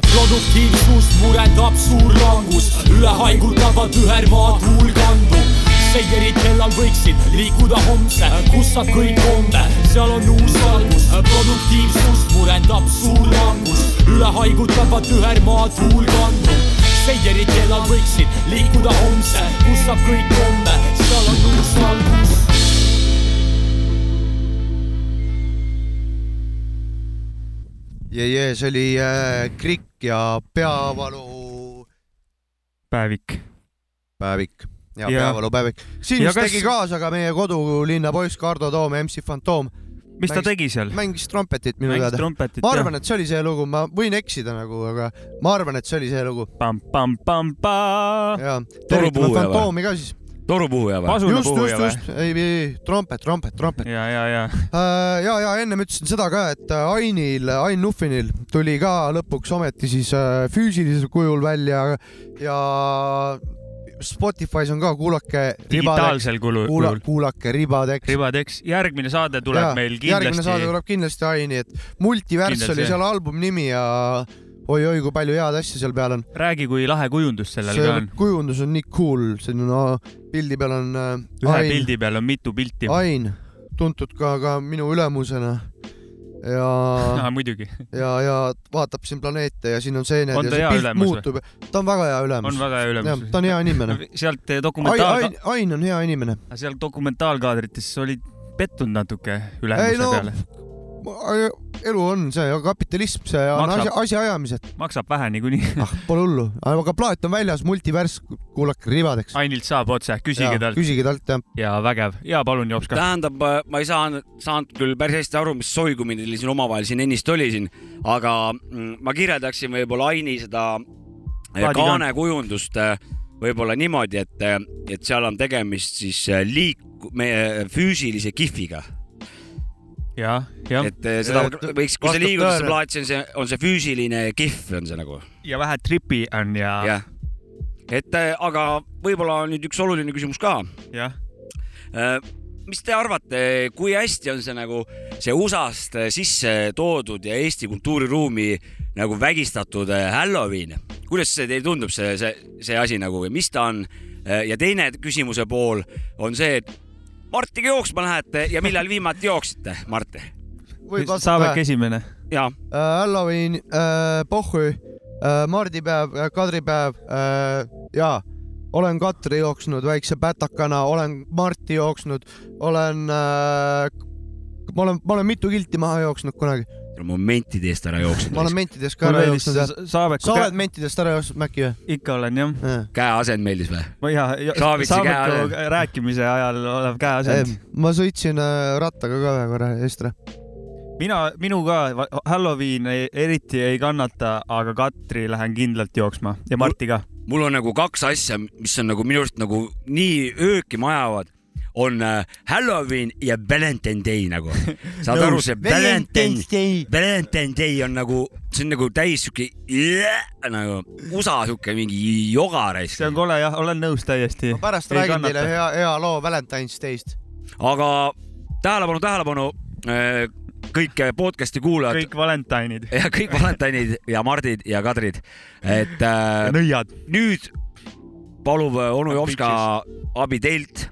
produktiivsust murendab suur langus, üle haigutava tühermaa tuul kandub, seierid kellal võiksid liikuda homse, kus saab kõik kombe, seal on uus valgus, produktiivsust murendab suur langus, üle haigutavat ühermaa tuul kandub. seierid kellal võiksid liikuda homse, kus saab kõik kombe, seal on uus valgus. jee, jee, see oli äh, Krikk ja Peavalu päevik. päevik ja Ja- Peavalu päevik. siin Ja vist kas- tegi kaasa ka meie kodulinna poiss Kardo Toom, MC Fantoom. mis ta tegi seal? mängis trompetit minu Mängis teada. ma arvan, et see oli see lugu, ma võin eksida nagu, aga ma arvan, et see oli see lugu. ja, tervitame? Fantoomi ka siis. Torupuhuja või? Just, just, just, ei, ei, ei, trompet, trompet, trompet. ja, ja, ja. ja, ja ennem ütlesin seda ka, et äh, Ainil, Ain Nuffinil tuli ka lõpuks ometi siis äh, füüsilisel kujul välja ja Spotify's on ka kuulake. digitaalsel kulul. kuula, kuulake Ribadeks. ribadeks, järgmine saade tuleb Jaa, meil järgmine saade kindlasti. tuleb kindlasti Aini, et Multivärss Kindlasti, oli seal albumi nimi ja oi-oi, kui palju head asja seal peal on. räägi, kui lahe kujundus sellel ka see on. kujundus on nii cool, on no, pildi peal on äh, ühe Ain, pildi peal on mitu pilti. Ain, tuntud ka, ka minu ülemusena ja muidugi. ja, ja vaatab siin planeete ja siin on seened On ja see pilt ülemus muutub. ta on väga hea ülemus. on väga hea ülemus. ta on hea inimene. sealt Ain, dokumentaal Ain,, Ain on hea inimene. seal dokumentaalkaadrites olid pettunud natuke ei ülemuse no peale. Elu on see kapitalism, see on Maksab. asja, asjaajamised. maksab vähe niikuinii. ah, pole hullu, aga plaat on väljas, multivärss, kuulake ribadeks. Ainilt saab otse, küsige talt. küsige talt jah. ja vägev ja palun Jops ka. tähendab, ma ei saanud, saanud küll päris hästi aru, mis soigumine teil siin omavahel siin ennist oli siin, aga mm, ma kirjeldaksin võib-olla Aini seda eh, Plaadi kaanekujundust eh, võib-olla niimoodi, et, et seal on tegemist siis liik-, meie füüsilise kihviga. Et eh, seda Et võiks, kui see vastab liigub, siis tõele. plaat, see on see, on see füüsiline kihv on see nagu, ja vähe tripi on ja, jah. et eh, aga võib-olla on nüüd üks oluline küsimus ka jah. Äh, mis te arvate, kui hästi on see nagu see USA-st sisse toodud ja Eesti kultuuriruumi nagu vägistatud Halloween, kuidas see teile tundub, see, see, see asi nagu või mis ta on? ja teine küsimuse pool on see, et Martiga jooksma lähete ja millal viimati jooksite, Mart? Saavek. esimene. ja, Halloween äh,, pohhu äh,, mardipäev äh,, kadripäev äh, ja olen Katri jooksnud väikse pätakana, olen Marti jooksnud, olen äh,, ma olen, ma olen mitu kilti maha jooksnud kunagi, momentide eest ära jooksnud ma. olen mentidest ka ära jooksnud sa oled mentidest ära jooksnud Mäkki või? ikka olen jah. käe asend meeldis või? ma ja, ja käe- rääkimise ajal olev käeasend. ma sõitsin äh, rattaga ka ühe korra Eestre. mina, minu ka Halloween ei, eriti ei kannata, aga Katri lähen kindlalt jooksma ja Marti ka. mul on nagu kaks asja, mis on nagu minu arust nagu nii öökima ajavad, on äh, Halloween ja Valentine Day nagu. saad aru, see Valentine, Valentine Day on nagu, see on nagu täis siuke nagu USA siuke mingi jogareis. see on kole jah, olen nõus täiesti. ma pärast räägin teile hea, hea loo Valentine's Day'st. aga tähelepanu, tähelepanu, kõik podcast'i kuulajad kõik Valentine'id. ja kõik Valentine'id ja Mardid ja Kadrid, et äh, nõiad. nüüd palub äh, onu Jopska abi teilt.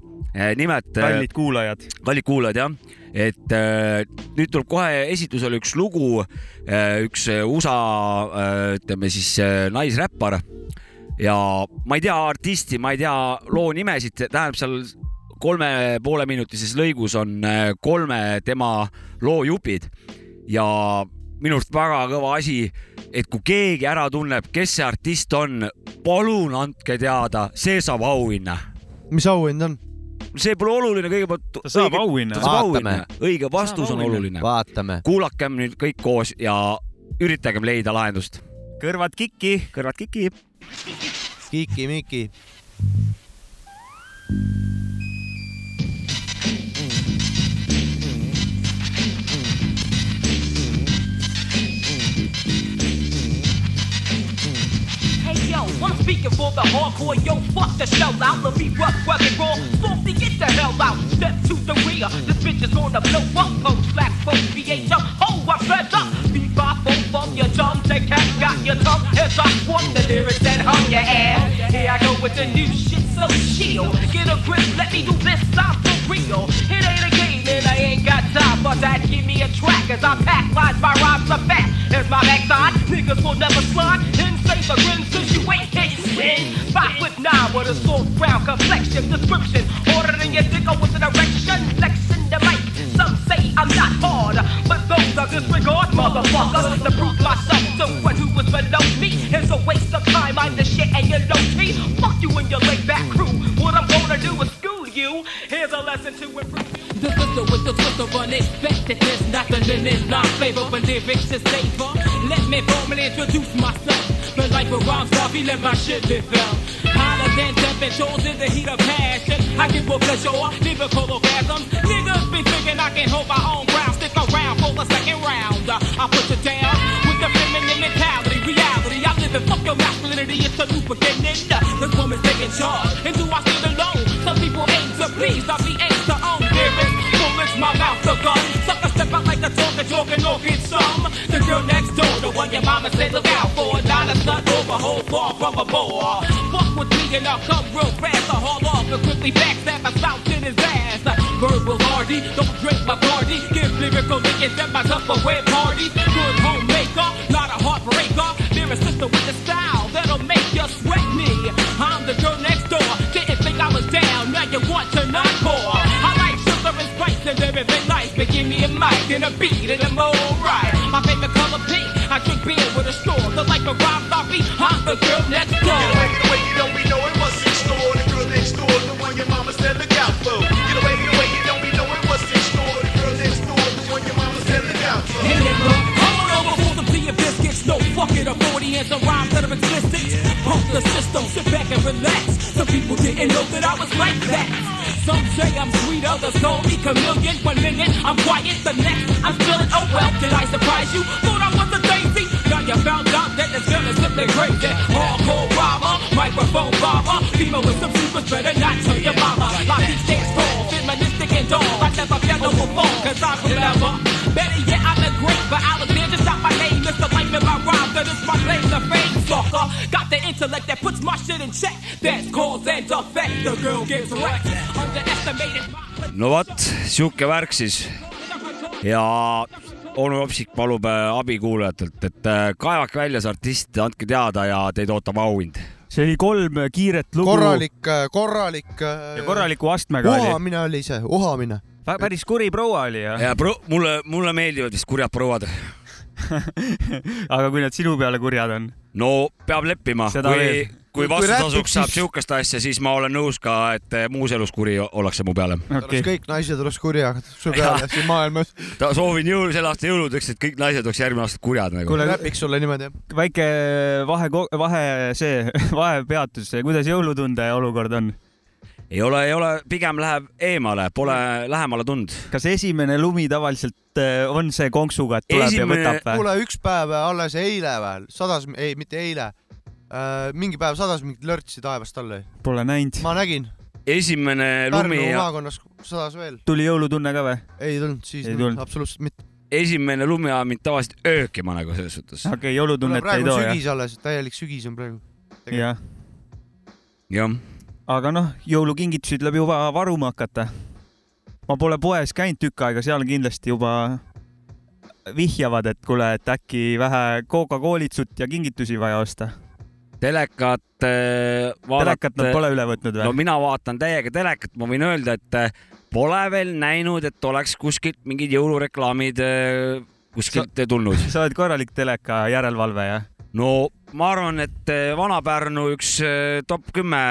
nimelt, kallid kuulajad. kallid kuulajad jah, et äh, nüüd tuleb kohe esitusele üks lugu, üks äh, USA äh, ütleme siis äh, naisräppar. Ja ma ei tea artisti, ma ei tea loo nimesid, tähendab seal kolme poole minutises lõigus on äh, kolme tema loo jupid. Ja minu arust väga kõva asi, et kui keegi ära tunneb, kes see artist on, palun andke teada, see saab auhinna. Mis auhind on? See pole oluline, kõigepealt. Ta saab auhinna. ta saab Vaatame. auhinna, õige vastus on oluline. vaatame. kuulakem nüüd kõik koos ja üritagem leida lahendust. kõrvad kikki. kõrvad kiki. Kiki-Miki. Speaking for the hardcore, yo, fuck the shell out. Let me rough, rugged, raw, salty, get the hell out. Step to the rear, this bitch is gonna blow up. Post, black, post, VHO, oh, I fed up. Be by phone from your tongue, take cat, got your tongue as I swung the lyrics that hung your ass. Here I go with the new shit, so chill. Get a grip, let me do this, I'm for real. It ain't a game and I ain't got time for that. Give me a track as I pack lines, my rhymes are fat. Here's my backside, niggas will never slide. Insane the grin since you ain't getting spin. Five foot nine with a soft brown complexion. Description, order in your dick with an erection. Flexing the mic. Some say I'm not hard, but those are disregard, motherfuckers. To prove myself to one who was below me is a waste of time. I'm the shit and you're low key. Fuck you and your laid back crew. What I'm gonna do is school you. Here's a lesson to improve. The with the twist of unexpectedness, not the limit, not favor, but lyrics is savor. Let me formally introduce myself. The life of rhymes, feel let my shit be felt. Hotter than temperatures in the heat of passion. I give a pleasure, lyrical orgasms. Niggas be thinking I can hold my own ground. Stick around for the second round. Uh, I put you down with the feminine mentality, reality. I live in fuck your masculinity, it's a new beginning. Uh, this woman's taking charge, and do I stand alone? Some people aim to please, I be my mouth a gun. Sucker step out like a talker, joking, or get some. The girl next door, the one your mama said look out for. Not a stunt over, whole far from a bore. Fuck with me and I'll come real fast. I haul off and quickly backstab a south in his ass. Verbal hardy, don't drink my party. Give lyrical lickings at my Tupperware party. Mic and a beat and I'm alright. My favorite color pink. I drink beer with a straw. The life of Rob Zombie. I'm the girl next door. Get away, get away, you don't be knowing what's in store. The girl next door, the one your mama said look out for. Get away, get away, you don't be knowing what's in store. The girl next door, the one your mama said look out for. Hey, nigga, come on over for some tea and biscuits. No fucking a 40 and some rhymes that are explicit. Pump the system, sit back and relax. Some people didn't know that I was like that. Some say I'm sweet, others call me chameleon. One minute I'm quiet, the next I'm feeling Oh well, did I surprise you? Thought I was a daisy. Now you found out that this girl is simply crazy. Hardcore robber, microphone barber. Female with some secrets, better not tell your mama. My beat stands tall, feministic and dull. I never felt no before, cause I'm clever. Better yet, I'm the great, but Alexander stop my name. Life in my my claim to fame, sucker. Got the intellect that puts my shit in check. That's cause and effect. The girl gets wrecked. Underestimated. no vot, sihuke värk siis. ja onu Jopsik palub äh, abi kuulajatelt, et äh, kaevake välja see artist, andke teada ja teid ootab auhind. see oli kolm kiiret lugu. korralik, korralik. ja korraliku astmega oli. uhamine oli see, uhamine. päris kuri proua oli jah. ja pro-, mulle, mulle meeldivad vist kurjad prouad. aga kui nad sinu peale kurjad on? no peab leppima, kui kui vastutasuks räpiks, saab siis- sihukest asja, siis ma olen nõus ka, et äh, muus elus kuri ollakse mu peale. oleks kõik naised oleks kurjad su peale siin maailmas. ta soovin jõul, selle aasta jõuludeks, et kõik naised oleks järgmine aasta kurjad nagu. Kuule, räpiks sulle niimoodi. väike vahe, vahe see, vahepeatus, kuidas jõulutunde olukord on? Ei ole, ei ole, pigem läheb eemale, pole lähemale tulnud. kas esimene lumi tavaliselt eh, on see konksuga, et tuleb Esimene- ja võtab või? kuule, üks päev alles eile veel sadas, ei, mitte eile äh,. mingi päev sadas mingit lörtsi taevast alla. Pole näinud. ma nägin. esimene Pärnu lumi ja maakonnas sadas veel. tuli jõulutunne ka või? ei tulnud siis Ei, tulnud. absoluutselt mitte. esimene lumi ajab mind tavaliselt öökima nagu selles suhtes. okei okay,, jõulutunnet ei praegu too on jah? sügis alles, täielik sügis on praegu. jah, jah, aga noh, jõulukingitusi tuleb juba varuma hakata. ma pole poes käinud tükk aega, seal kindlasti juba vihjavad, et kuule, et äkki vähe Coca-Colitsut ja kingitusi vaja osta. telekat äh, telekat nad pole üle võtnud no või? mina vaatan täiega telekat, ma võin öelda, et äh, pole veel näinud, et oleks kuskilt mingid jõulureklaamid äh, kuskilt tulnud. sa oled korralik teleka järelevalve jah? No ma arvan, et äh, Vana-Pärnu üks äh, top kümme,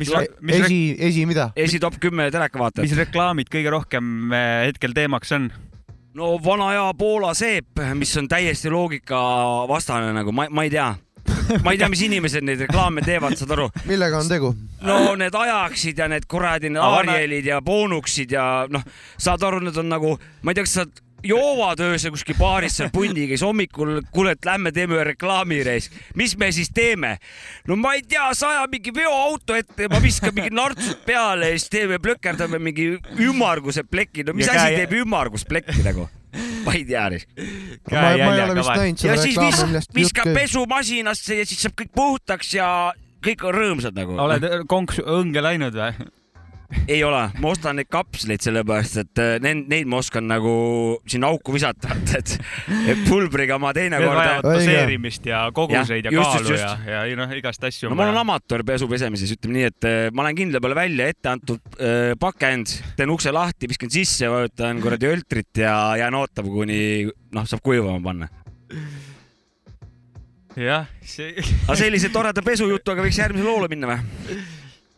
mis La-, mis, esi, esi mida? esi top kümme telekavaatajat mis. reklaamid kõige rohkem eh, hetkel teemaks on? no vana hea Poola seep, mis on täiesti loogikavastane nagu ma, ma ei tea, ma ei tea, mis inimesed neid reklaame teevad, saad aru? millega on tegu? no need ajaksid ja need kuradi need Arielid ja boonuksid ja noh, saad aru, need on nagu, ma ei tea, kas sa joovad öösel kuskil baaris seal pundiga, siis hommikul kuule, et lähme teeme ühe reklaamireis. mis me siis teeme? no ma ei tea, saja mingi veoauto ette, ma viskan mingi nartsud peale ja siis teeme, plökerdame mingi ümmarguse pleki. no mis Ja asi käe- teeb ümmargust plekki nagu? ma ei tea. Ma- ma ei ole vist näinud seda reklaami, millest jutt viskab käib. pesumasinasse ja siis saab kõik puhtaks ja kõik on rõõmsad nagu. oled konksu õnge läinud või? Ei ole, ma ostan neid kapsleid sellepärast, et äh, neid, neid ma oskan nagu sinna auku visata, et, et pulbriga ma teinekord. doseerimist ja koguseid ja, Jah, just, kaalu just, ja just., ja ei noh, igast asju. no ma olen amatöör pesu pesemises, ütleme nii, et äh, ma lähen kindla peale välja, ette antud äh, pakend, teen ukse lahti, viskan sisse, vajutan kuradi öltrit ja jään ootama, kuni noh, saab kuivama panna. jah, see. aga sellise toreda pesujutuga võiks järgmise loole minna või?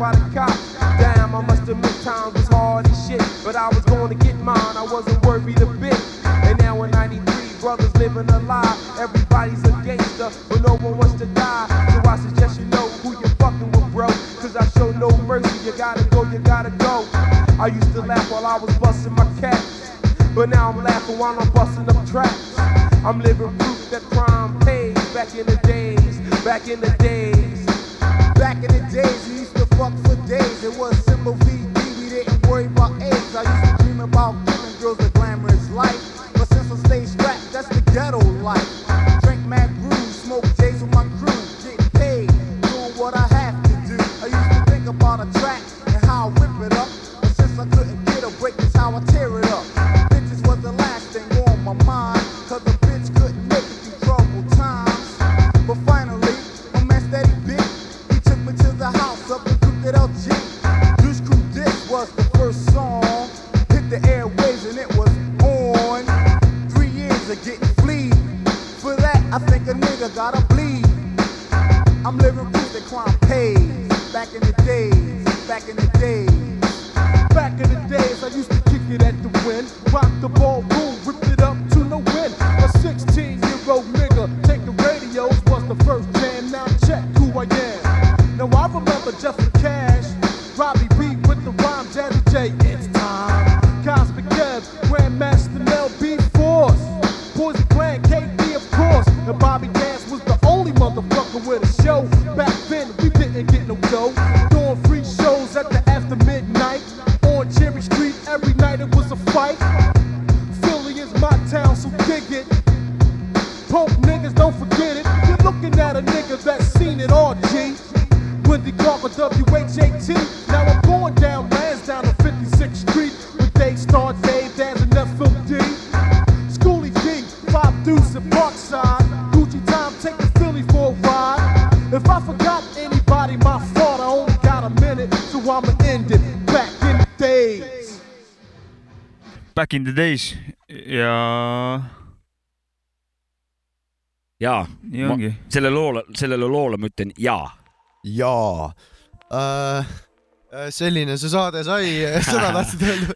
by the cop. Damn, I must admit times was hard as shit. But I was going to get mine, I wasn't worried a bit. And now in 93, brothers living a lie. Everybody's a gangster, but no one wants to die. So I suggest you know who you're fucking with, bro. Cause I show no mercy, you gotta go, you gotta go. I used to laugh while I was busting my cats. But now I'm laughing while I'm busting up tracks. I'm living proof that crime pays. Back in the days, back in the days. Back in the days, Wendy Clark with WHAT. Now I'm going down Lansdowne on 56th Street with Daystar, Dave, Daz, and FMD. Schoolie D, Five Deuce and Parkside. Gucci time, take the Philly for a ride. If I forgot anybody, my fault. I only got a minute, so I'ma end it. Back in the days. Back in the days ja jaa. Nii ongi. selle loole, sellele loole ma ütlen jaa. Jaa äh,. selline see saade sai, seda tahtsid öelda?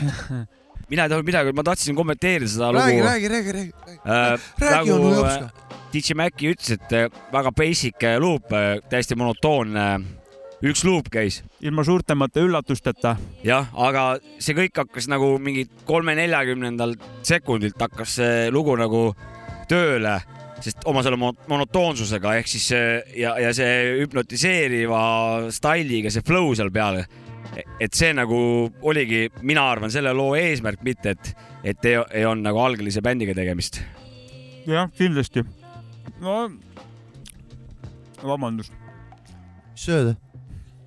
mina ei tahtnud midagi, ma tahtsin kommenteerida seda räägi, lugu. räägi, räägi, räägi. äh, räägi, nagu onu äh, Jopska. DJ Maci ütles, et äh, väga basic äh, loop, täiesti monotoonne. üks loop käis. ilma suurtemate üllatusteta. jah, aga see kõik hakkas nagu mingi kolme-neljakümnendal sekundilt hakkas see lugu nagu tööle, sest oma selle mo- monotoonsusega ehk siis ja, ja see hüpnotiseeriva stailiga see flow seal peal. et see nagu oligi, mina arvan, selle loo eesmärk, mitte et, et ei, ei olnud nagu algelise bändiga tegemist. jah, kindlasti. no vabandust. mis sööda?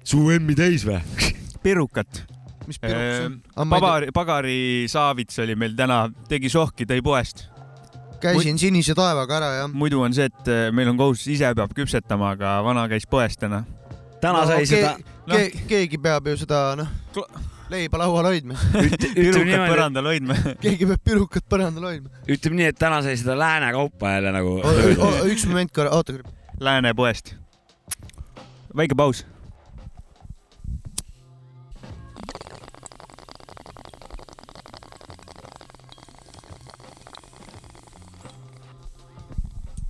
suu emmi täis või? pirukat. mis pirukat see on? Ma ei tea. pagari, pagarisaavits oli meil täna, tegi sohki, tõi poest. Käisin sinise taevaga ära, jah. muidu on see, et eh, meil on kohustus, ise peab küpsetama, aga vana käis poest täna. täna sai seda- ke,. keegi peab ju seda, noh, leiba laual hoidma. niimoodi- põrandal hoidma. keegi peab pirukat põrandal hoidma. ütleme nii, et täna sai seda lääne kaupa jälle nagu. üks moment korra, oota. Lääne poest. väike paus.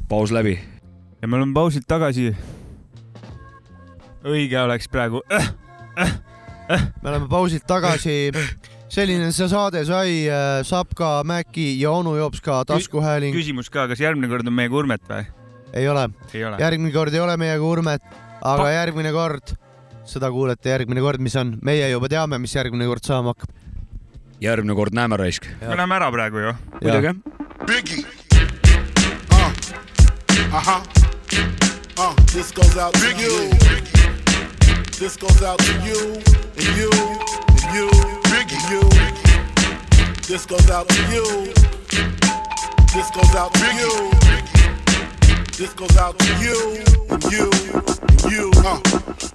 Paus läbi. ja me oleme pausilt tagasi. õige oleks praegu äh,. me oleme pausilt tagasi. selline see saade sai, Sapka, Mäki ja onu Jopska taskuhääling. küsimus ka, kas järgmine kord on meiega Urmet või? ei ole. ei ole. järgmine kord ei ole meiega Urmet, aga järgmine kord, seda kuulete järgmine kord, mis on, meie juba teame, mis järgmine kord saama hakkab. järgmine kord näeme raisk. me läheme ära praegu ju. muidugi. Biggie. Uh, uh-huh. Uh, this goes out to you. This goes out to you and you and you and you. This goes out to you. This goes out to you. This goes out to you and you and you. Uh,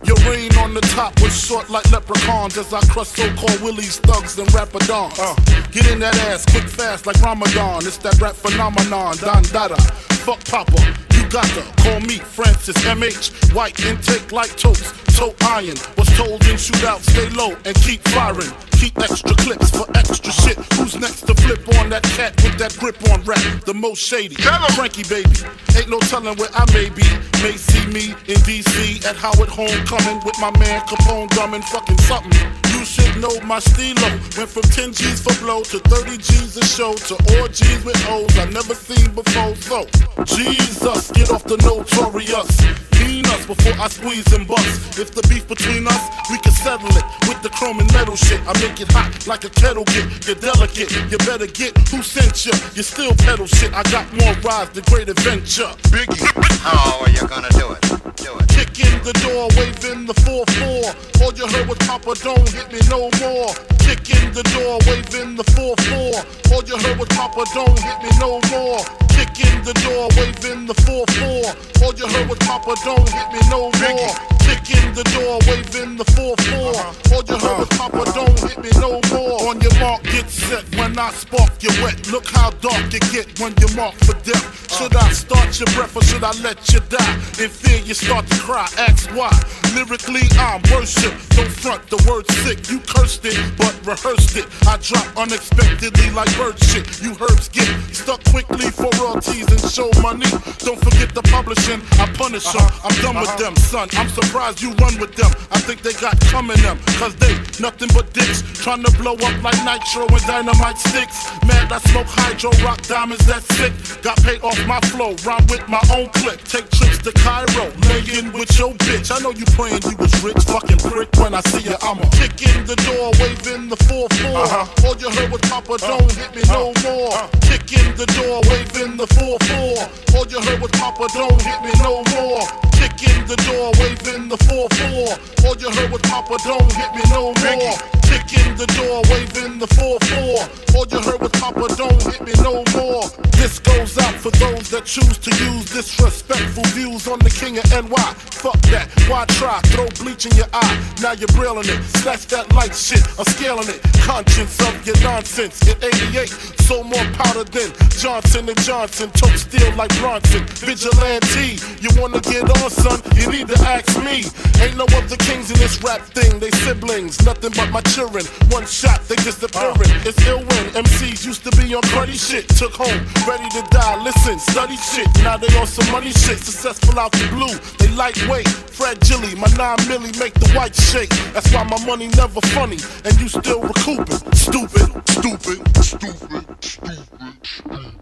your reign on the top was short like leprechauns as I crush so-called willies, thugs, and rapadons. Uh, get in that ass quick, fast like Ramadan. It's that rap phenomenon, Don Dada. Fuck Papa, you got to call me Francis MH. White intake like toast, toe iron. Was told in shootout, stay low and keep firing. Keep extra clips for extra shit. Who's next to flip on that cat with that grip on rap? The most shady. Frankie baby. Ain't no telling where I may be. May see me in DC at Howard Homecoming with my man Capone drumming fucking something. You should know my stilo. Went from 10 G's for blow to 30 G's a show to orgies with O's I never seen before. So, Jesus, get off the notorious. Clean us before I squeeze and bust. If the beef between us, we can settle it with the chrome and metal shit. I make it hot like a kettle get. You're delicate, you better get who sent you. You still pedal shit. I got more rides, the great adventure. Biggie. How are you gonna do it? Do it. Kick in the door, waving the 4-4. All you heard was Papa, don't hit me no more. Kick in the door, waving the 4-4. All you heard was Papa, don't hit me no more. Kick in the door, waving the 4-4. All you heard was Papa, don't hit me no more. Kick in the door, waving the 4-4. All you heard was Papa, don't hit me no more. On your mark, get set. When I spark, you wet. Look how dark you get when you mark for death. Should I start your breath or should I let you die? In fear, you start to cry. Ask why. Lyrically, I'm worship. Don't front the word sick. You cursed it, but rehearsed it. I drop unexpectedly like bird shit. You herbs get stuck quickly for royalties and show money. Don't forget the publishing. I punish them. I'm done with uh-huh. them, son. I'm surprised you run with them. I think they got coming them. Cause they nothing but dicks. Trying to blow up like nitro and dynamite sticks. Mad, I smoke hydro, rock diamonds, that's sick. Got paid off my flow, rhyme with my own clip. Take trips to Cairo, lay in with your bitch. I know you praying you was rich, fucking prick. When I see you, I'ma kick in the door, waving the 4-4. Uh-huh. Uh-huh. Uh-huh. All you heard was Papa, don't hit me no more. Kick in the door, waving the 4-4. All you heard was Papa, don't hit me no more. Kick in the door, waving the 4-4. All you heard was Papa, don't hit me no more. Kick in the door, waving the 4-4. All you heard was Papa, don't hit me no more. This goes out for those that choose to use disrespectful views on the king of NY. Fuck that, why try? Throw bleach in your eye, now you're brilling it. Snatch that light shit, I'm scaling it. Conscience of your nonsense. In 88, so more powder than Johnson and Johnson. Tote steel like Bronson. Vigilante, you wanna get on, son? You need to ask me. Ain't no other kings in this rap thing. They siblings, nothing but my children. One shot, they disappearing. Uh. It's ill when MCs used to be on cruddy shit. Took home, ready to die. Listen, study shit. Now they on some money shit. Successful out the blue. They lightweight, fragile. My nine milli make the white shake. That's why my money never funny. And you still recouping. Stupid, stupid, stupid, stupid, stupid.